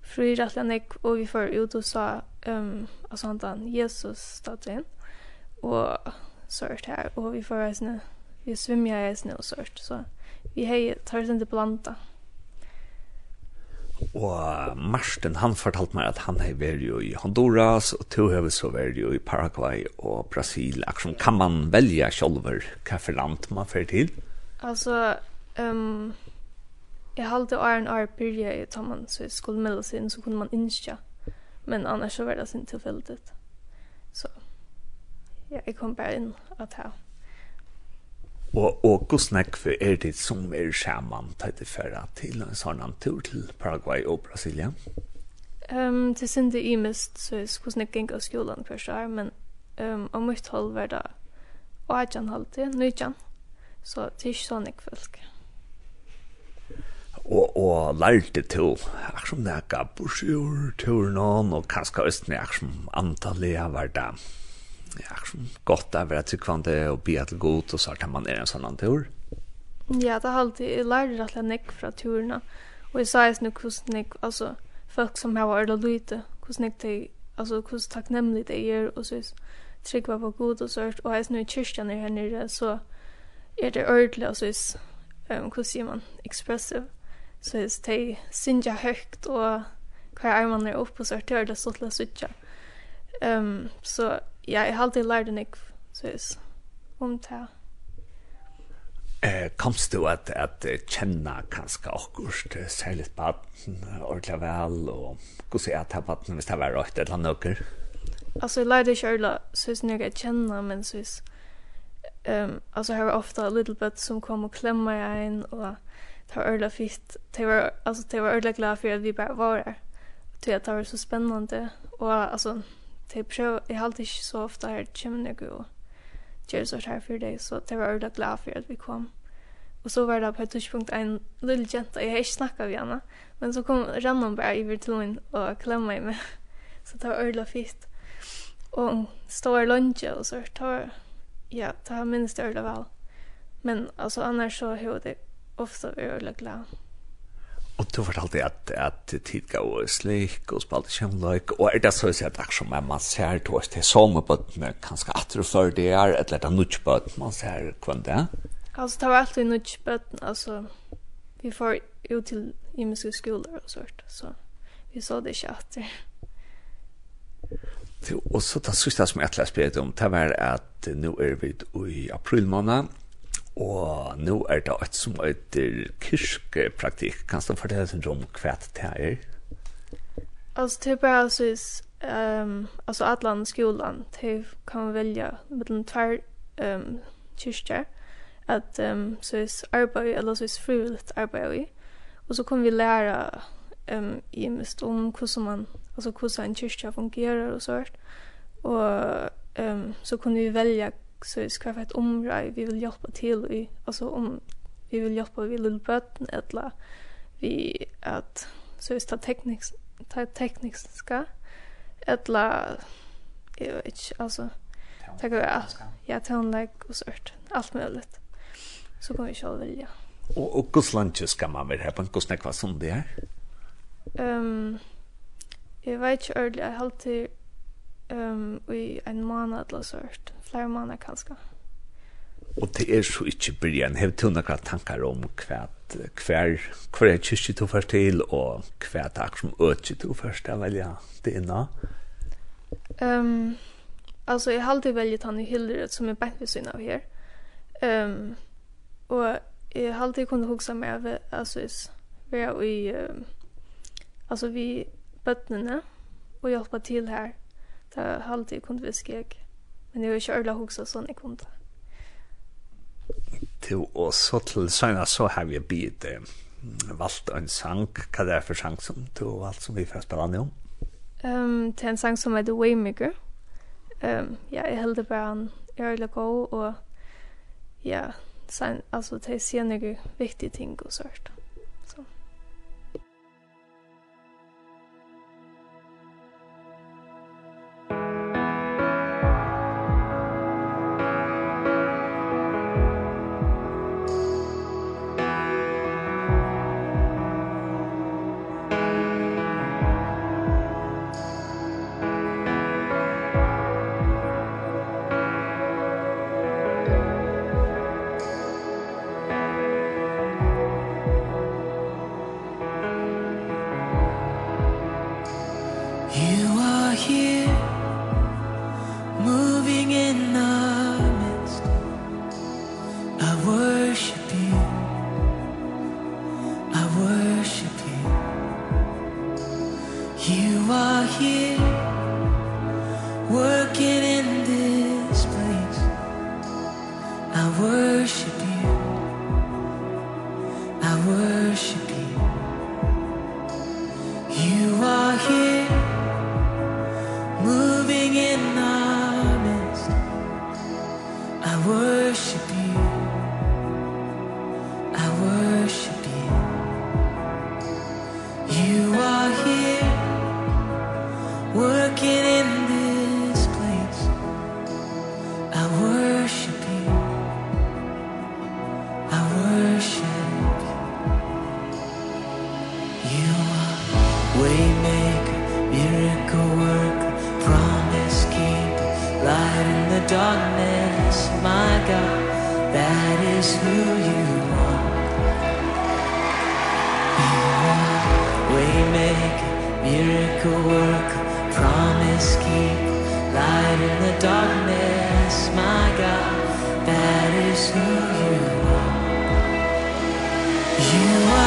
Fri rettelig og vi får ut og sa, um, altså han Jesus stod inn, og sørt her, og vi får reisende, vi svimja i snö och sort så vi hej tar sen det blanda. Og Marsten, han fortalte meg at han har vært jo i Honduras, og to har så vært jo i Paraguay og Brasil. Akkurat kan man velge selv hva for land man fører til? Altså, um, jeg halte år en år byrja i Tomman, så jeg skulle melde seg inn, så kunne man innskja. Men annars så var det sin tilfeldet. Så ja, jeg kom bare inn at her. Og, og gusnek er det som er skjermen til det færre til en sånn tur til Paraguay og Brasilia? Um, til sin det imest, så er gusnek gikk av skolen først her, men um, om mitt hold var det og jeg kan halte, nøytjan, så det er ikke sånn jeg folk. Og, og lærte til, akkur som det er gabbosjur, turen og kanskje østene, akkur som antallet var det ja, gott att vara tryggvande och be till god och så tar man är en sån tur. Ja, det har alltid jag lärde att jag näck från turerna. Och jag sa just nu hur snäck, alltså folk som har varit lite, hur snäck det alltså hur tacknämligt det är och så tryggva på god och så och är nu i kyrkan är här nere så är det ordentligt alltså ehm hur säger man expressive så är det synja högt och kvar armarna upp och så hör det så till att switcha. Ehm så ja, jeg har alltid lært en ikv, synes, om det. Eh, komst du at, at kjenna kanskje akkurat særlig baden ordentlig vel, og hvordan er det baden hvis det var rødt eller noe? Alltså jag lärde inte alla så att jag känna men så att um, alltså jag har ofta little bit som kom och klämmer in och var öla fint, Det var alltså det var öla glad för att vi bara var där. Det var så spännande och alltså de prøver, jeg alltid ikke så ofte her, kommer jeg og gjør så her for deg, så det var ordentlig glad for at vi kom. Og så var det på et tidspunkt en lille jenta, jeg har ikke snakket med henne, men så kom Rannan bare i virtualen og klemmer meg med, så det var ordentlig fint. Og hun står lunge og så tar, ja, det minnes det ordentlig vel. Men altså, annars så har det ofte vært ordentlig glad. Og du fortalte at, at tid gav og slik og spalte kjemløyk, og er det så å si at akkur som man ser to oss til sommerbøttene, kanskje atre før det er, eller er det nudgebøtten man ser hvem det er? Altså, det var alltid nudgebøtten, altså, vi får jo til imenske skoler og sånt, så vi så det ikke atre. Og så det siste som jeg har å om, det var at nå er vi i april måned, Og nå er det et som heter kyrkepraktikk. Kan du fortelle oss om hva det er? Altså, det er bare altså, um, altså atlan skolan, de kan velja mellom tvær um, kyrkjer, at um, så er arbeid, eller så er frivilligt arbeid i. Og så kan vi læra um, i mest om hvordan man, altså hvordan en kyrkja fungerer og sånt. Og um, så kan vi velja så vi ska få ett område vi vill hjälpa till i alltså om vi vill hjälpa vi lilla bötten eller vi att så vi tar teknisk tar tekniska eller jag vet inte alltså tack vare ja tonlag och sånt allt möjligt. Så går vi själv välja och och lunch ska man väl här på Gotland kvar som det är ehm jag vet inte ordentligt jag har alltid um, i en månad eller sånt. Flere måneder kanskje. Og det er så ikke byrjan. Hev du noen tankar om hva hver, hver er kyrkje du først til, og hva er takk som økje du først til, eller ja, det er nå? Um, altså, jeg har alltid velget han i Hildred, som er bent ved syne av her. Um, og jeg har alltid kunnet huske meg av, altså, vi er i, um, altså, vi bøttene, og hjelpe til her, Det har alltid kunnat kunde viska jag. Men jag har inte ordentligt huxa sån jag kunde. Jo, og så til søgna så har vi bitt eh, valgt en sang. Hva det er for sang som du har valgt som vi får spela an om? Um, det er en sang som heter Waymaker. Um, ja, jeg heldig bare han er veldig god, og ja, sen, altså, det er sier noen viktige ting og sånt. You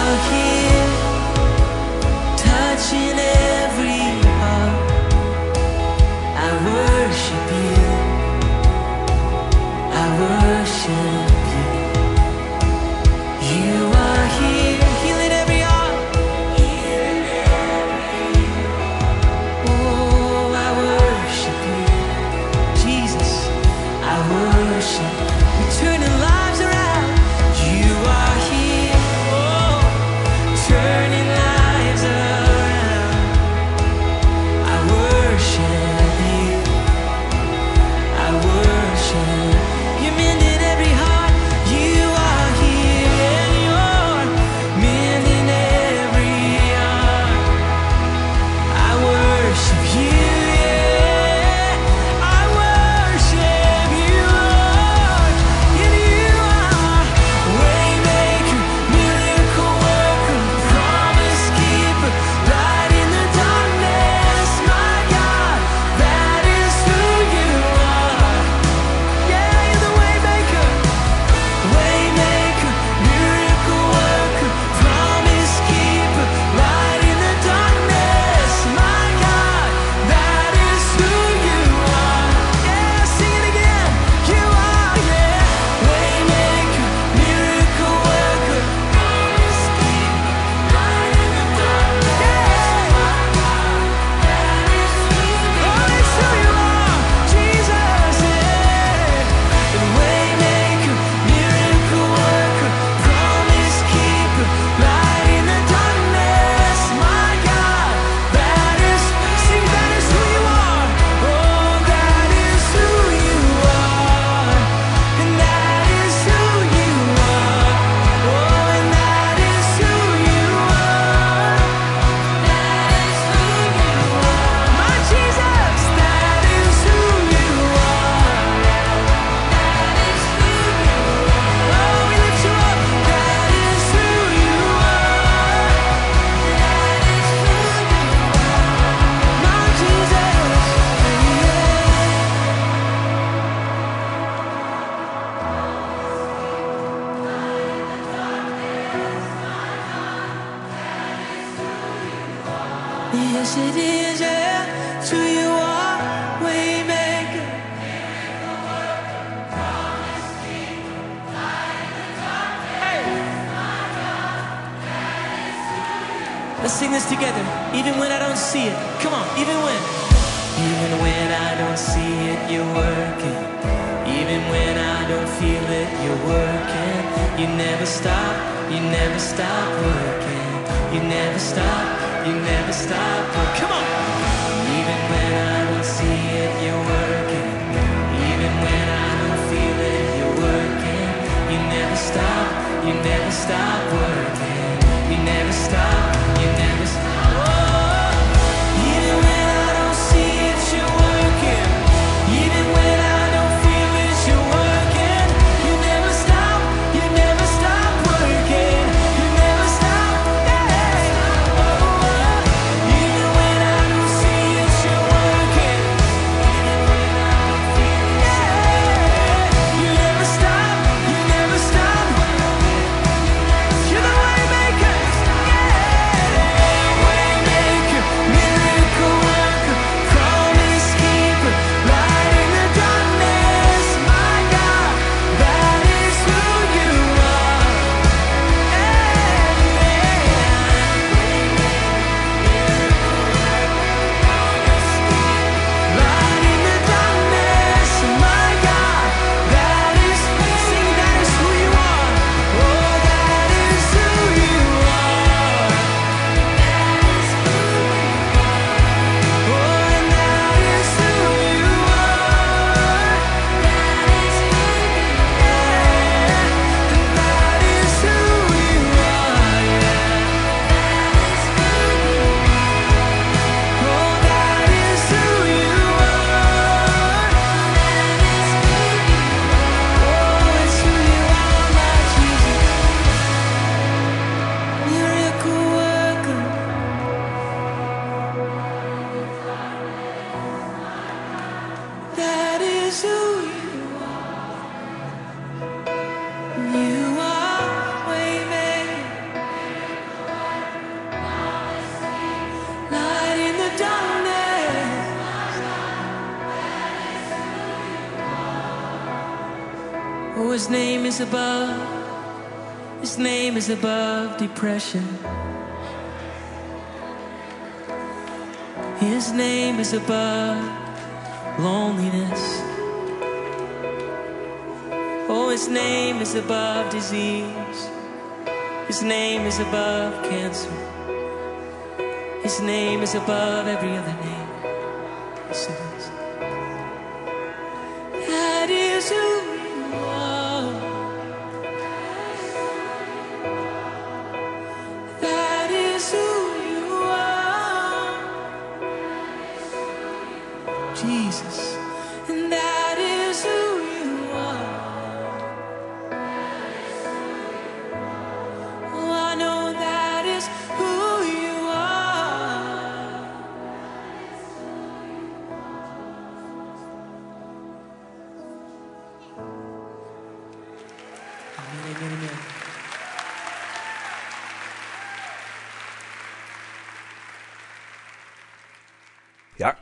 Let's sing this together Even when I don't see it. Come on, even when. Even when I don't see it You're working. Even when I don't feel it You're working. You never stop You never stop working. You never stop You never stop working. Come on. Even when I don't see it You're working. Even when I don't feel it You're working. You never stop You never stop working. You never stop, you never stop. Oh, his name is above. His name is above depression. His name is above loneliness. Oh, his name is above disease. His name is above cancer. His name is above every other name.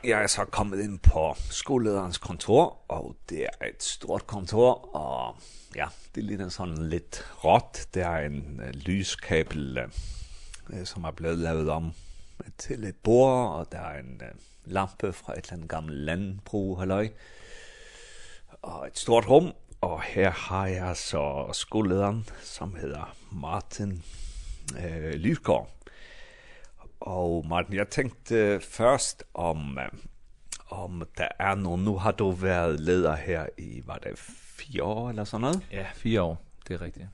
jeg er så kommet inn på skolelederens kontor, og det er et stort kontor, og ja, det ligner sånn litt rått. Det er en uh, lyskabel, uh, som er blevet lavet om til et bord, og det er en uh, lampe fra et eller andet gammelt landbrug, halløj. Og et stort rum, og her har jeg så skolelederen, som hedder Martin uh, Lysgaard. Och Martin, jag tänkte först om om det är någon, nu har du været leder här i, var det fire år eller sådan noget? Ja, fire år, det är rigtigt.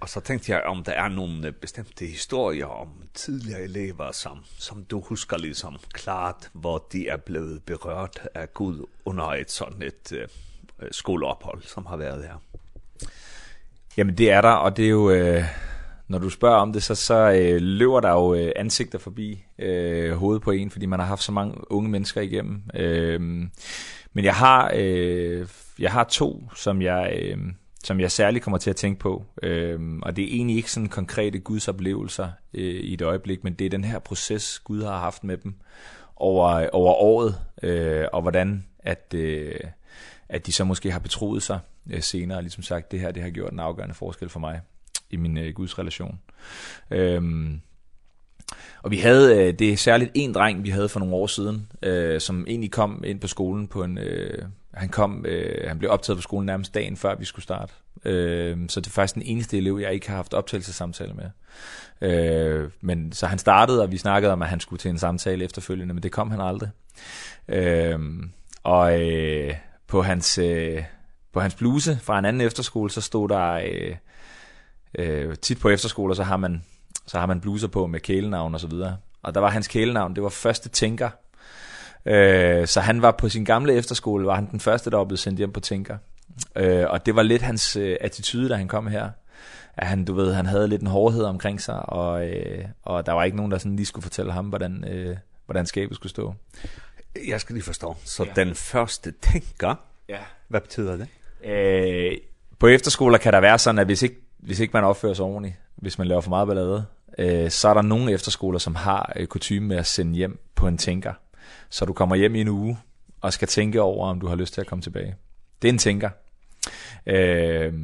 Og så tænkte jeg, om der er nogle bestemte historier om tidligere elever, som, som du husker ligesom klart, hvor de er blevet berørt af Gud under et sådan et øh, skoleophold, som har været her. Jamen det er der, og det er jo... Øh når du spørger om det, så, så øh, løber der jo øh, ansigter forbi øh, hovedet på en, fordi man har haft så mange unge mennesker igennem. Øh, men jeg har, øh, jeg har to, som jeg... Øh, som jeg særlig kommer til at tænke på. Ehm og det er egentlig ikke sådan konkrete Guds oplevelser øh, i et øjeblik, men det er den her proces Gud har haft med dem over over året øh, og hvordan at øh, at de så måske har betroet sig øh, senere, ligesom sagt, det her det har gjort en afgørende forskel for mig i min øh, Guds relation. Øhm, og vi havde, øh, det er særligt en dreng, vi havde for nogle år siden, øh, som egentlig kom ind på skolen på en... Øh, han kom, øh, han blev optaget på skolen nærmest dagen før vi skulle starte. Øh, så det er faktisk den eneste elev, jeg ikke har haft optagelsessamtale med. Øh, men, så han startede, og vi snakkede om, at han skulle til en samtale efterfølgende, men det kom han aldrig. Øh, og øh, på hans... Øh, på hans bluse fra en anden efterskole, så stod der øh, øh, tit på efterskoler, så har man, så har man bluser på med kælenavn og så videre. Og der var hans kælenavn, det var første tænker. Øh, så han var på sin gamle efterskole, var han den første, der var blevet sendt hjem på tænker. Øh, og det var lidt hans øh, attitude, da han kom her. At han, du ved, han havde lidt en hårdhed omkring sig, og, øh, og der var ikke nogen, der sådan lige skulle fortælle ham, hvordan, øh, hvordan skabet skulle stå. Jeg skal lige forstå. Så ja. den første tænker, ja. hvad betyder det? Øh, på efterskoler kan der være sådan, at hvis ikke hvis ikke man opfører sig ordentligt, hvis man laver for meget ballade, øh, så er der nogle efterskoler, som har øh, kutume med at sende hjem på en tænker. Så du kommer hjem i en uge og skal tænke over, om du har lyst til at komme tilbage. Det er en tænker. Øh,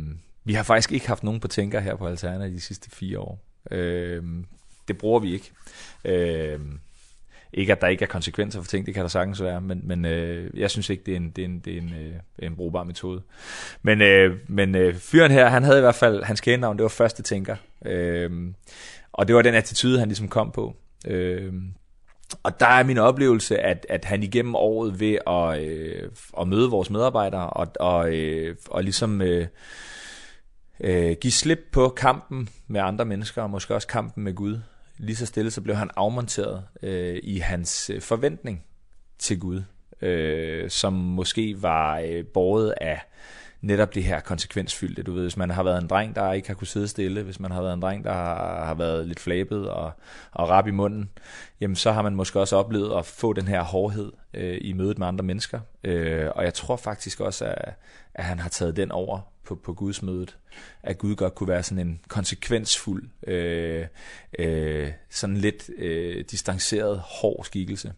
vi har faktisk ikke haft nogen på tænker her på Alterna de sidste fire år. Øh, det bruger vi ikke. Øh, Ikke at der ikke er konsekvenser for ting, det kan der sagtens være, men, men øh, jeg synes ikke, det er en, det er en, det er en, øh, en brugbar metode. Men, øh, men øh, fyren her, han havde i hvert fald, hans kælenavn, det var første tænker. Øh, og det var den attitude, han ligesom kom på. Øh, og der er min oplevelse, at, at han igennem året ved at, øh, at møde vores medarbejdere og, og, øh, og ligesom... Øh, øh, give slip på kampen med andre mennesker, og måske også kampen med Gud, lige så stille, så blev han afmonteret øh, i hans forventning til Gud, øh, som måske var øh, båret af netop det her konsekvensfyldte. Du ved, hvis man har været en dreng, der ikke har kunne sidde stille, hvis man har været en dreng, der har, har været lidt flabet og, og rap i munden, jamen så har man måske også oplevet at få den her hårdhed øh, i mødet med andre mennesker. Øh, og jeg tror faktisk også, at, at han har taget den over på, på gudsmødet, at Gud godt kunne være sådan en konsekvensfuld, øh, øh, sådan lidt øh, distanceret, hård skikkelse.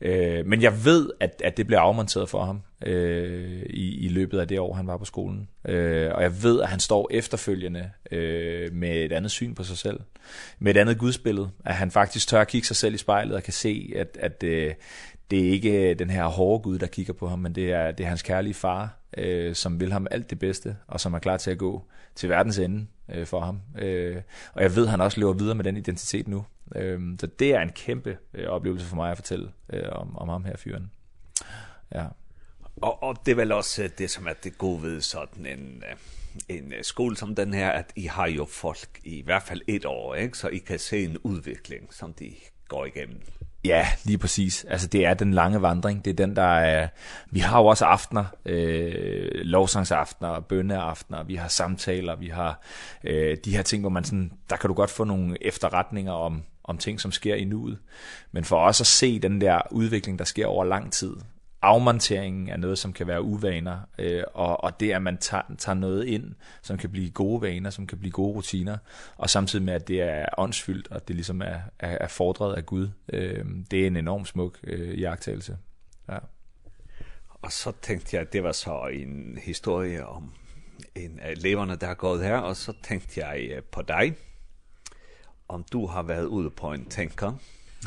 Øh, men jeg ved, at, at det blev afmonteret for ham øh, i, i løbet af det år, han var på skolen. Øh, og jeg ved, at han står efterfølgende øh, med et andet syn på sig selv. Med et andet gudsbillede. At han faktisk tør at kigge sig selv i spejlet og kan se, at, at, øh, det er ikke den her hårde Gud, der kigger på ham, men det er, det er hans kærlige far, øh, som vil ham alt det bedste, og som er klar til at gå til verdens ende øh, for ham. Øh, og jeg ved, han også lever videre med den identitet nu. Øh, så det er en kæmpe øh, oplevelse for mig at fortælle øh, om, om ham her fyren. Ja. Og, og det er vel også det, som er det gode ved sådan en, en skole som den her, at I har jo folk i hvert fald et år, ikke? så I kan se en udvikling, som de går igennem. Ja, lige præcis. Altså det er den lange vandring, det er den der er, vi har jo også aftener, øh lovsangsaftener, bønneaftener, vi har samtaler, vi har øh de her ting hvor man sådan der kan du godt få nogle efterretninger om om ting som sker i nuet. Men for os at se den der udvikling der sker over lang tid, afmonteringen er noget, som kan være uvaner, øh, og, og det, at man tager, tager noget ind, som kan blive gode vaner, som kan blive gode rutiner, og samtidig med, at det er åndsfyldt, og det ligesom er, er, er fordret af Gud, øh, det er en enorm smuk øh, jagttagelse. Ja. Og så tænkte jeg, at det var så en historie om en af eleverne, der har gået her, og så tænkte jeg på dig, om du har været ude på en tænker,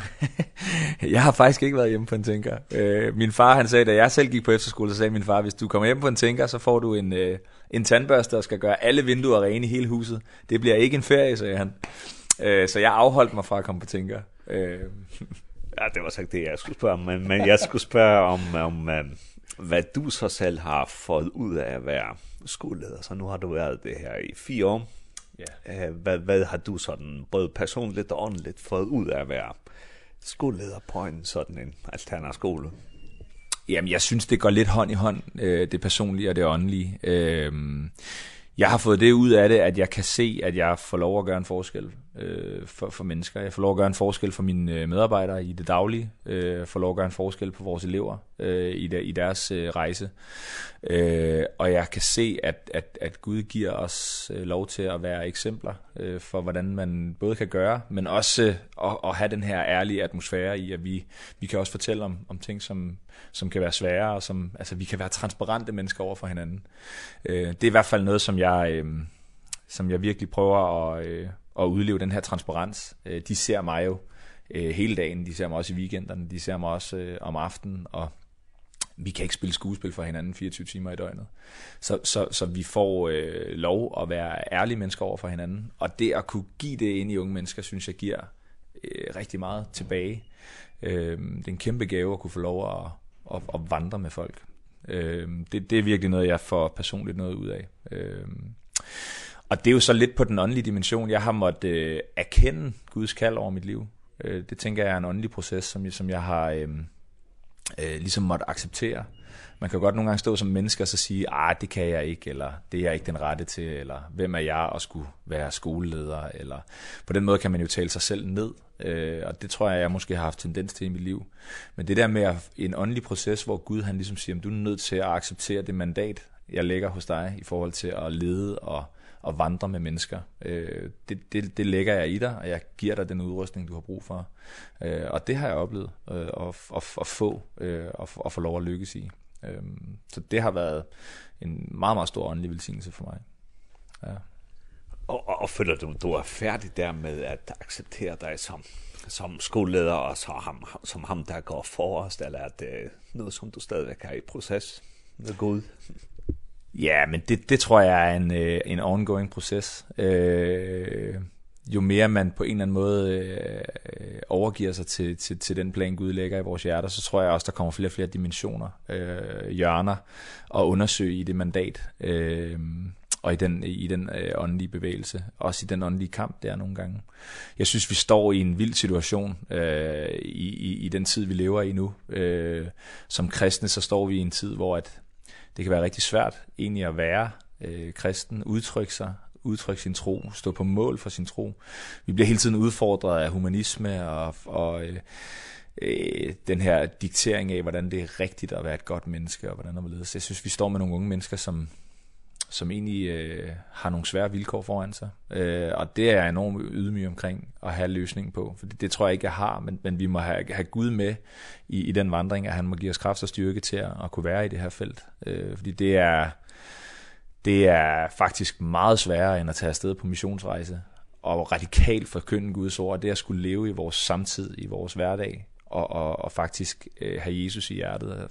jeg har faktisk ikke været hjemme på en tænker. Øh, min far han sagde, da jeg selv gik på efterskole, så sagde min far, hvis du kommer hjem på en tænker, så får du en, øh, en tandbørste, og skal gøre alle vinduer rene i hele huset. Det bliver ikke en ferie, sagde han. Øh, så jeg afholdt mig fra at komme på tænker. Øh. ja, det var sagt det, jeg skulle spørge om. Men, men jeg skulle spørge om, om hvad du så selv har fået ud af at være skoleleder. Så nu har du været det her i fire år. Ja. Yeah. Hvad, hvad har du sådan både personligt og åndeligt fået ud af at være skoleleder på en sådan en alternativ skole? Jamen, jeg synes, det går lidt hånd i hånd, øh, det personlige og det åndelige. Øh, jeg har fået det ud af det, at jeg kan se, at jeg får lov at gøre en forskel øh, for, for mennesker. Jeg får lov at gøre en forskel for mine medarbejdere i det daglige. Øh, får lov at gøre en forskel på vores elever øh, i, der, i deres øh, rejse. Øh, og jeg kan se, at, at, at Gud giver os øh, lov til at være eksempler øh, for, hvordan man både kan gøre, men også øh, at, at have den her ærlige atmosfære i, at vi, vi kan også fortælle om, om ting, som, som kan være svære, og som, altså, vi kan være transparente mennesker over for hinanden. Øh, det er i hvert fald noget, som jeg... Øh, som jeg virkelig prøver at øh, og udleve den her transparens. Øh, de ser mig jo øh, hele dagen, de ser mig også i weekenderne, de ser mig også øh, om aftenen, og vi kan ikke spille skuespil for hinanden 24 timer i døgnet. Så så så vi får øh, lov at være ærlige mennesker over for hinanden, og det at kunne give det ind i unge mennesker, synes jeg giver øh, rigtig meget tilbage. Ehm det er en kæmpe gave at kunne få lov at at, at vandre med folk. Ehm det det er virkelig noget jeg får personligt noget ud af. Ehm Og det er jo så lidt på den åndelige dimension. Jeg har måttet øh, erkende Guds kald over mit liv. Øh, det tænker jeg er en åndelig proces, som, som jeg har øh, øh, ligesom måttet acceptere. Man kan godt nogle gange stå som mennesker og så sige, ah, det kan jeg ikke, eller det er jeg ikke den rette til, eller hvem er jeg og skulle være skoleleder, eller på den måde kan man jo tale sig selv ned, øh, og det tror jeg, jeg måske har haft tendens til i mit liv. Men det der med en åndelig proces, hvor Gud han ligesom siger, du er nødt til at acceptere det mandat, jeg lægger hos dig i forhold til at lede og at vandre med mennesker. Øh, det, det, det lægger jeg i dig, og jeg giver dig den udrustning, du har brug for. Øh, og det har jeg oplevet øh, at, at, at få øh, at, at få lov at lykkes i. Øh, så det har været en meget, meget stor åndelig velsignelse for mig. Ja. Og, og, og føler du, du er færdig der med at acceptere dig som som skoleleder og så ham som ham der går forrest eller at det noget som du stadigvæk er i proces med Gud. Ja, men det det tror jeg er en øh, en ongoing proces. Øh, jo mere man på en eller anden måde øh, overgiver sig til til til den plan Gud lægger i vores hjerter, så tror jeg også der kommer flere og flere dimensioner, øh, hjørner og undersøge i det mandat. Øh, og i den i den øh, åndelige bevægelse, også i den åndelige kamp der nogle gange. Jeg synes vi står i en vild situation øh, i i i den tid vi lever i nu. Øh, som kristne så står vi i en tid hvor at det kan være rigtig svært egentlig at være øh, kristen, udtrykke sig, udtrykke sin tro, stå på mål for sin tro. Vi bliver hele tiden udfordret af humanisme og, og øh, øh, den her diktering af, hvordan det er rigtigt at være et godt menneske, og hvordan man ledes. Jeg synes, vi står med nogle unge mennesker, som som egentlig øh, har nogle svære vilkår foran sig. Øh, og det er jeg enormt ydmyg omkring at have løsningen på, for det, det tror jeg ikke, jeg har, men, men vi må have, have Gud med i, i den vandring, at han må give os kraft og styrke til at, at kunne være i det her felt. Øh, fordi det er, det er faktisk meget sværere end at tage afsted på missionsrejse og radikalt forkynde Guds ord, det er at skulle leve i vores samtid, i vores hverdag, og, og, og faktisk øh, have Jesus i hjertet,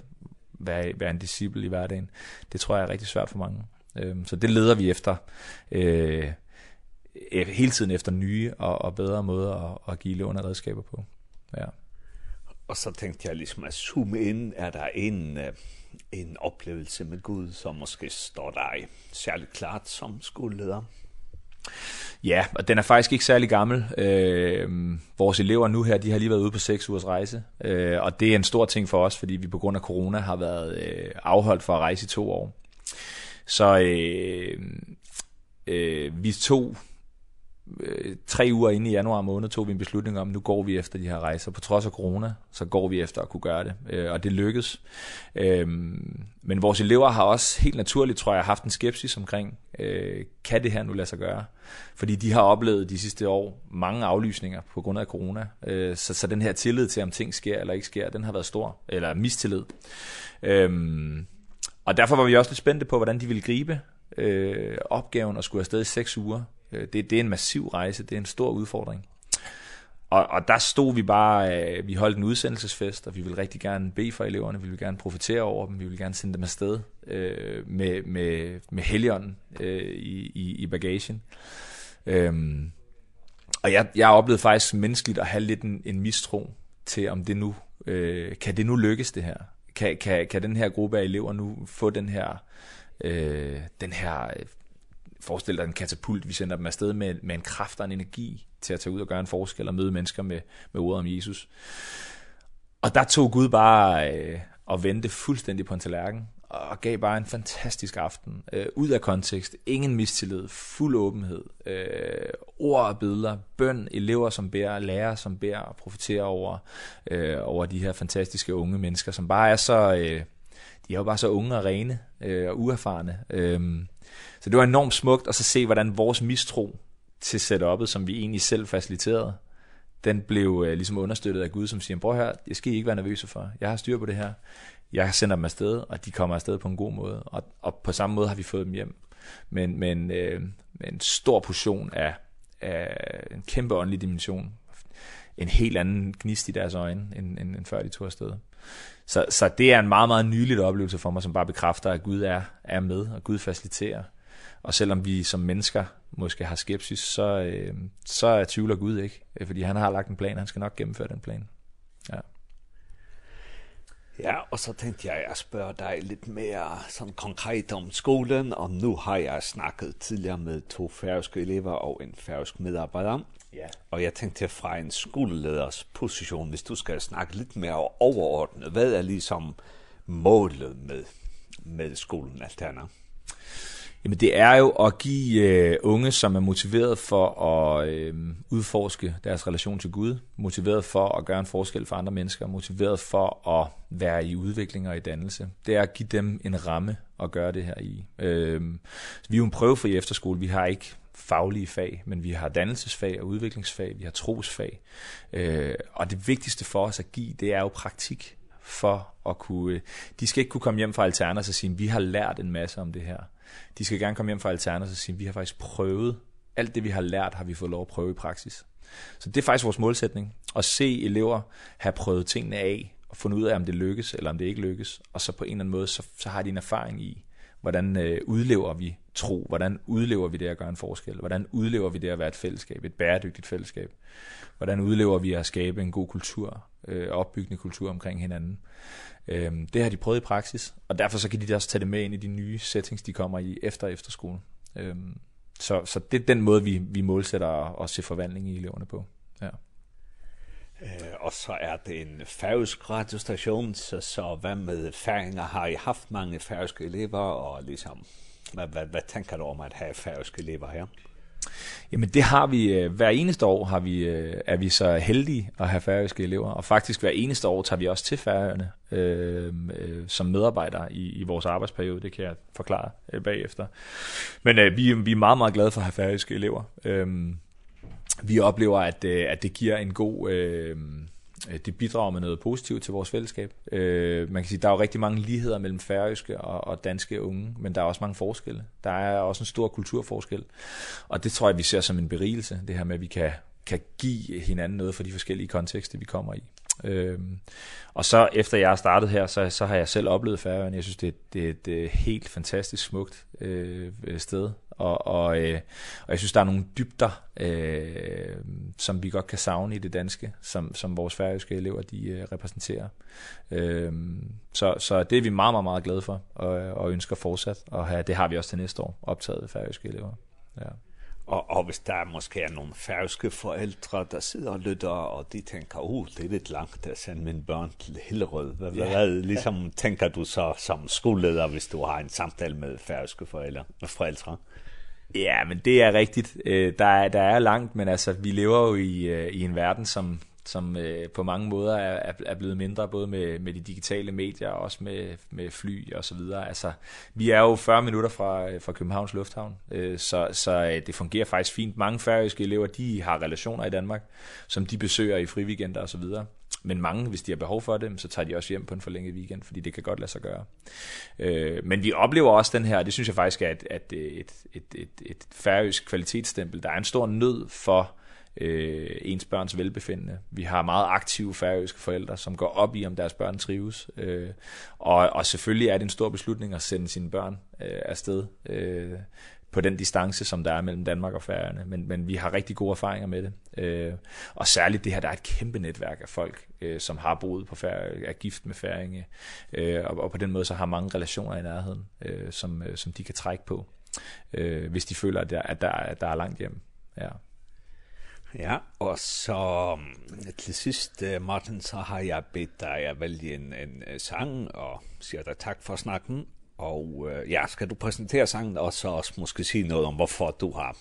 være, være en disciple i hverdagen, det tror jeg er rigtig svært for mange. Øhm, så det leder vi efter øh, hele tiden efter nye og, og bedre måder at, at give eleverne redskaber på. Ja. Og så tænkte jeg liksom at zoome ind, er der en, en oplevelse med Gud, som måske står dig særligt klart som skoleleder? Ja, og den er faktisk ikke særlig gammel. Øh, vores elever nu her, de har lige været ude på 6 ugers rejse, øh, og det er en stor ting for os, fordi vi på grund af corona har været øh, afholdt for at rejse i to år. Så øh, øh, vi tog øh, tre uger inde i januar måned tog vi en beslutning om, nu går vi efter de her rejser. På trods af corona, så går vi efter at kunne gøre det, øh, og det lykkedes. Øh, men vores elever har også helt naturligt, tror jeg, haft en skepsis omkring, øh, kan det her nu lade sig gøre? Fordi de har oplevet de sidste år mange aflysninger på grund af corona, øh, så, så den her tillid til, om ting sker eller ikke sker, den har været stor, eller mistillid. Øh, Og derfor var vi også lidt spændte på, hvordan de ville gribe øh, opgaven og skulle afsted i seks uger. Det, det er en massiv rejse, det er en stor udfordring. Og, og der stod vi bare, øh, vi holdt en udsendelsesfest, og vi ville rigtig gerne bede for eleverne, vi ville gerne profitere over dem, vi ville gerne sende dem afsted øh, med, med, med helgeren øh, i, i, i bagagen. Øhm, og jeg, jeg oplevede faktisk menneskeligt at have lidt en, en mistro til, om det nu, øh, kan det nu lykkes det her? kan kan kan den her gruppe af elever nu få den her øh, den her forestil dig en katapult vi sender dem afsted med med en kraft og en energi til at tage ud og gøre en forskel og møde mennesker med med ordet om Jesus. Og der tog Gud bare øh, og vente fuldstændig på en tallerken og gav bare en fantastisk aften. Øh, ud af kontekst, ingen mistillid, fuld åbenhed, øh, ord og billeder, bøn, elever som bærer, lærere som bærer og profiterer over, øh, over de her fantastiske unge mennesker, som bare er så... Øh, de er jo bare så unge og rene øh, og uerfarne. Øh, så det var enormt smukt at så se, hvordan vores mistro til setup'et, som vi egentlig selv faciliterede, den blev øh, ligesom understøttet af Gud, som siger, prøv her, det skal I ikke være nervøse for. Jeg har styr på det her jeg sender dem afsted, og de kommer afsted på en god måde. Og, og på samme måde har vi fået dem hjem. Men, men, øh, med en stor portion af, af en kæmpe åndelig dimension. En helt anden gnist i deres øjne, end, end, end før de tog afsted. Så, så det er en meget, meget nylig oplevelse for mig, som bare bekræfter, at Gud er, er med, og Gud faciliterer. Og selvom vi som mennesker måske har skepsis, så, øh, så tvivler Gud ikke. Fordi han har lagt en plan, han skal nok gennemføre den plan. Ja. Ja, og så tenkte jeg at spørge deg litt mer sånn konkret om skolen, og nu har jeg snakket tidligere med to færøske elever og en færøsk medarbeider. Ja. Og jeg tenkte fra en skoleleders position, hvis du skal snakke litt mer overordnet, hva er liksom målet med, med skolen, alt det Jamen det er jo at give øh, unge, som er motiveret for at øh, udforske deres relation til Gud, motiveret for at gøre en forskel for andre mennesker, motiveret for at være i udvikling og i dannelse. Det er at give dem en ramme at gøre det her i. Øh, vi er jo en prøvefri efterskole, vi har ikke faglige fag, men vi har dannelsesfag og udviklingsfag, vi har trosfag. Øh, og det vigtigste for os at give, det er jo praktik for at kunne... De skal ikke kunne komme hjem fra Alternas og sige, vi har lært en masse om det her de skal gerne komme hjem fra Alterna og sige, vi har faktisk prøvet, alt det vi har lært, har vi fået lov at prøve i praksis. Så det er faktisk vores målsætning, at se elever have prøvet tingene af, og fundet ud af, om det lykkes eller om det ikke lykkes, og så på en eller anden måde, så, så har de en erfaring i, hvordan øh, udlever vi tro, hvordan udlever vi det at gøre en forskel, hvordan udlever vi det at være et fællesskab, et bæredygtigt fællesskab, hvordan udlever vi at skabe en god kultur, øh, opbyggende kultur omkring hinanden. Ehm det har de prøvet i praksis, og derfor så kan de også tage det med ind i de nye settings, de kommer i efter efterskolen. Ehm så, så det er den måde, vi, vi målsætter at se forvandling i eleverne på. Ja. Eh og så er det en færøsk radiostation så så hvad med færinger har I haft mange færøske elever og liksom hvad hvad, hvad tænker du om at have færøske elever her? Jamen det har vi hver eneste år har vi er vi så heldige at have færøske elever og faktisk hver eneste år tager vi også til Færøerne øh, som medarbejdere i i vores arbejdsperiode, det kan jeg forklare øh, bagefter. Men øh, vi vi er meget meget glade for at have færøske elever. Ehm øh, vi oplever at øh, at det giver en god øh, det bidrager med noget positivt til vores fællesskab. Øh, man kan sige, der er jo rigtig mange ligheder mellem færøske og, og danske unge, men der er også mange forskelle. Der er også en stor kulturforskel, og det tror jeg, vi ser som en berigelse, det her med, at vi kan, kan give hinanden noget for de forskellige kontekster, vi kommer i. Ehm og så efter jeg har startet her så så har jeg selv oplevet Færøerne. Jeg synes det det er et helt fantastisk smukt øh sted og, og, og jeg synes, der er nogle dybder, øh, som vi godt kan savne i det danske, som, som vores færøske elever de øh, repræsenterer. Øh, så, så det er vi meget, meget, meget glade for, og, og ønsker fortsat, og have, det har vi også til næste år optaget færøske elever. Ja. Og, og hvis der måske er nogle færøske forældre, der sidder og lytter, og de tænker, uh, det er lidt langt at sende mine børn til Hillerød. Hvad, ja. hvad ligesom tænker du så som skoleleder, hvis du har en samtale med færøske forældre? forældre? Ja, men det er rigtigt. Øh, der, er, der er langt, men altså, vi lever jo i, øh, i en verden, som som øh, på mange måder er, er blevet mindre både med med de digitale medier og også med med fly og så videre. Altså vi er jo 40 minutter fra fra Københavns lufthavn. Øh, så så det fungerer faktisk fint. Mange færøske elever, de har relationer i Danmark, som de besøger i friweekender og så videre. Men mange, hvis de har behov for det, så tager de også hjem på en forlænget weekend, fordi det kan godt lade sig gøre. Øh, men vi oplever også den her, det synes jeg faktisk er et, at et, et, et, et færøsk kvalitetsstempel. Der er en stor nød for øh, ens børns velbefindende. Vi har meget aktive færøske forældre, som går op i, om deres børn trives. Øh, og, og selvfølgelig er det en stor beslutning at sende sine børn øh, afsted øh, på den distance, som der er mellem Danmark og Færøerne. Men, men vi har rigtig gode erfaringer med det. Øh, og særligt det her, der er et kæmpe netværk af folk, øh, som har boet på Færøerne, er gift med færinge. Øh, og, og på den måde så har mange relationer i nærheden, øh, som, som de kan trække på, øh, hvis de føler, at der, at der, at der er langt hjem. Ja. Ja, og så til sidst, Martin, så har jeg bedt dig at vælge en, en sang, og siger dig tak for snakken. Og ja, skal du præsentere sangen, og så også måske sige noget om, hvorfor du har,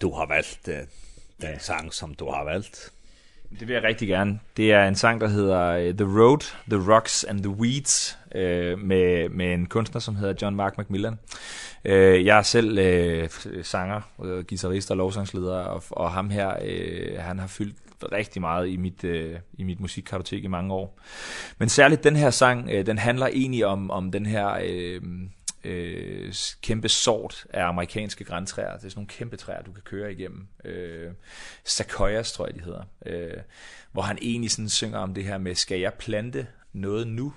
du har valgt den ja. sang, som du har valgt? Det vil jeg rigtig gerne. Det er en sang, der hedder The Road, The Rocks and The Weeds, øh, med, med en kunstner, som hedder John Mark McMillan. Øh, jeg er selv øh, sanger, øh, guitarist og lovsangsleder, og, og ham her, øh, han har fyldt rigtig meget i mit øh, i mit musikkartotek i mange år. Men særligt den her sang, øh, den handler egentlig om om den her øh, øh, kæmpe sort af amerikanske græntræer. Det er sådan nogle kæmpe træer, du kan køre igennem. Øh, Sequoias, tror jeg, de hedder. Øh, hvor han egentlig sådan synger om det her med, skal jeg plante noget nu,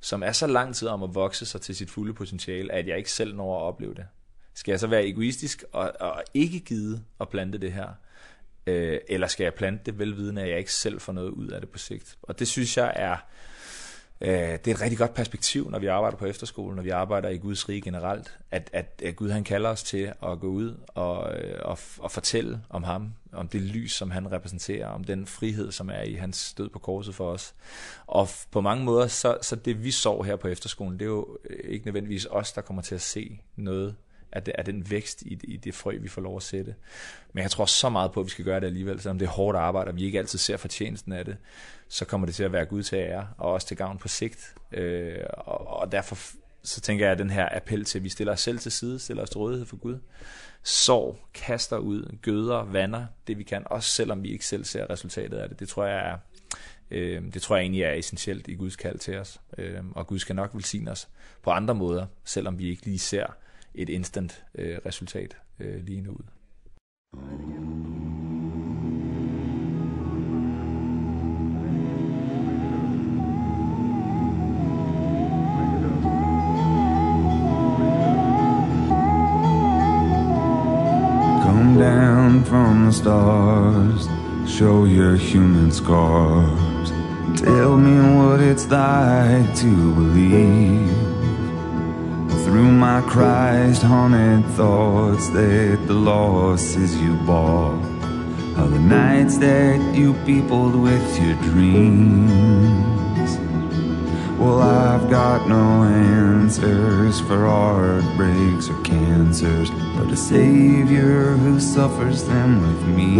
som er så lang tid om at vokse sig til sit fulde potentiale, at jeg ikke selv når at opleve det. Skal jeg så være egoistisk og, og ikke gide at plante det her? Øh, eller skal jeg plante det velvidende, at jeg ikke selv får noget ud af det på sigt? Og det synes jeg er Eh, det er et rigtig godt perspektiv, når vi arbejder på efterskolen, når vi arbejder i Guds rige generelt, at, at, at Gud han kalder os til at gå ud og, og, og fortælle om ham, om det lys, som han repræsenterer, om den frihed, som er i hans død på korset for os. Og på mange måder, så, så det vi så her på efterskolen, det er jo ikke nødvendigvis os, der kommer til at se noget at det, er den vækst i, i det frø, vi får lov at sætte. Men jeg tror så meget på, at vi skal gøre det alligevel, selvom det er hårdt arbejde, og vi ikke altid ser fortjenesten af det, så kommer det til at være Gud til ære, og også til gavn på sigt. Øh, og, og derfor så tænker jeg, at den her appel til, at vi stiller os selv til side, stiller os til rådighed for Gud, sår, kaster ud, gøder, vander, det vi kan, også selvom vi ikke selv ser resultatet af det. Det tror jeg er, Ehm det tror jeg egentlig er essentielt i Guds kald til os. Ehm og Gud skal nok velsigne os på andre måder, selvom vi ikke lige ser et instant øh, resultat øh, lige nu ud. Come down from the stars Show your human scars Tell me what it's like to believe room I cries haunted thoughts that the losses you bought. Are the nights that you peopled with your dreams. Well I've got no answers for heartbreaks or cancers But a savior who suffers them with me.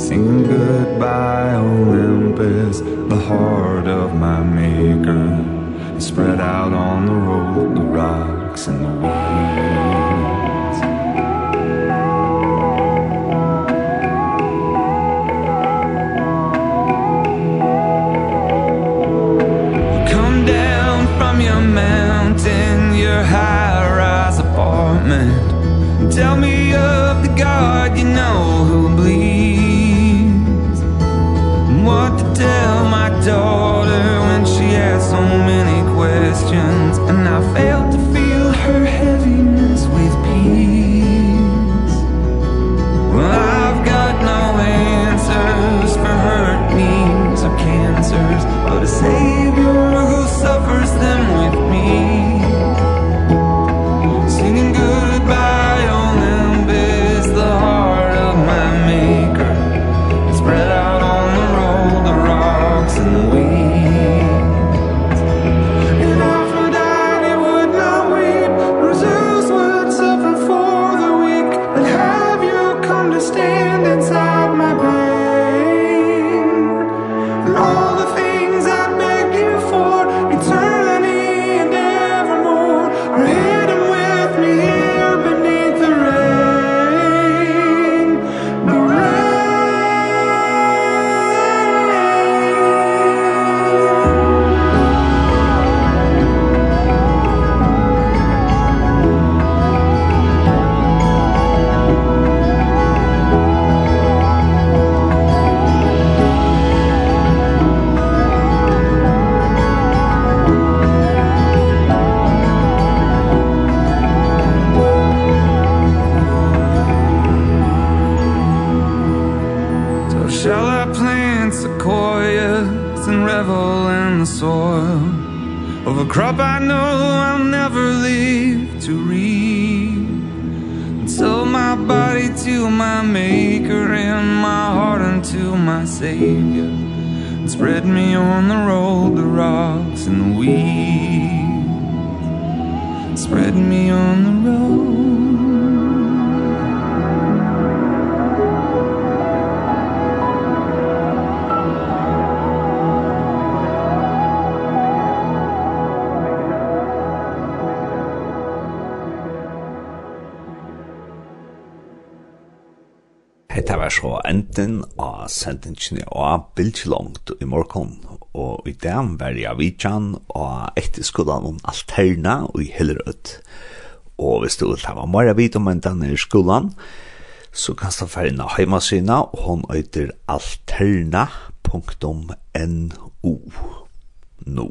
Singing goodbye Olympus, the heart of my maker spread out on the road the rocks and the weeds. Come down from your mountain your high rise apartment. Tell me of the god you know who bleeds. What to tell my daughter when she has so many questions and I failed to feel her heaviness with peace. Well I've got no answers for hurt needs or cancers But a savior who suffers them sendingen av bildslångt i morgon, og i dag var jeg vidtjan og etterskolan om Alterna og i Hillerød. Og hvis du vil ha mer vidt om enn denne i skolan, så kan du få inn av heimasyna, og hun øyter alterna.no. No.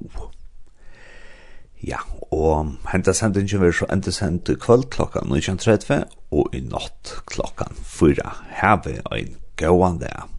Ja, og henta sendingen vil så enda sendt i kvöld klokka 19.30 og i natt klokka 4. Have en gåan dag.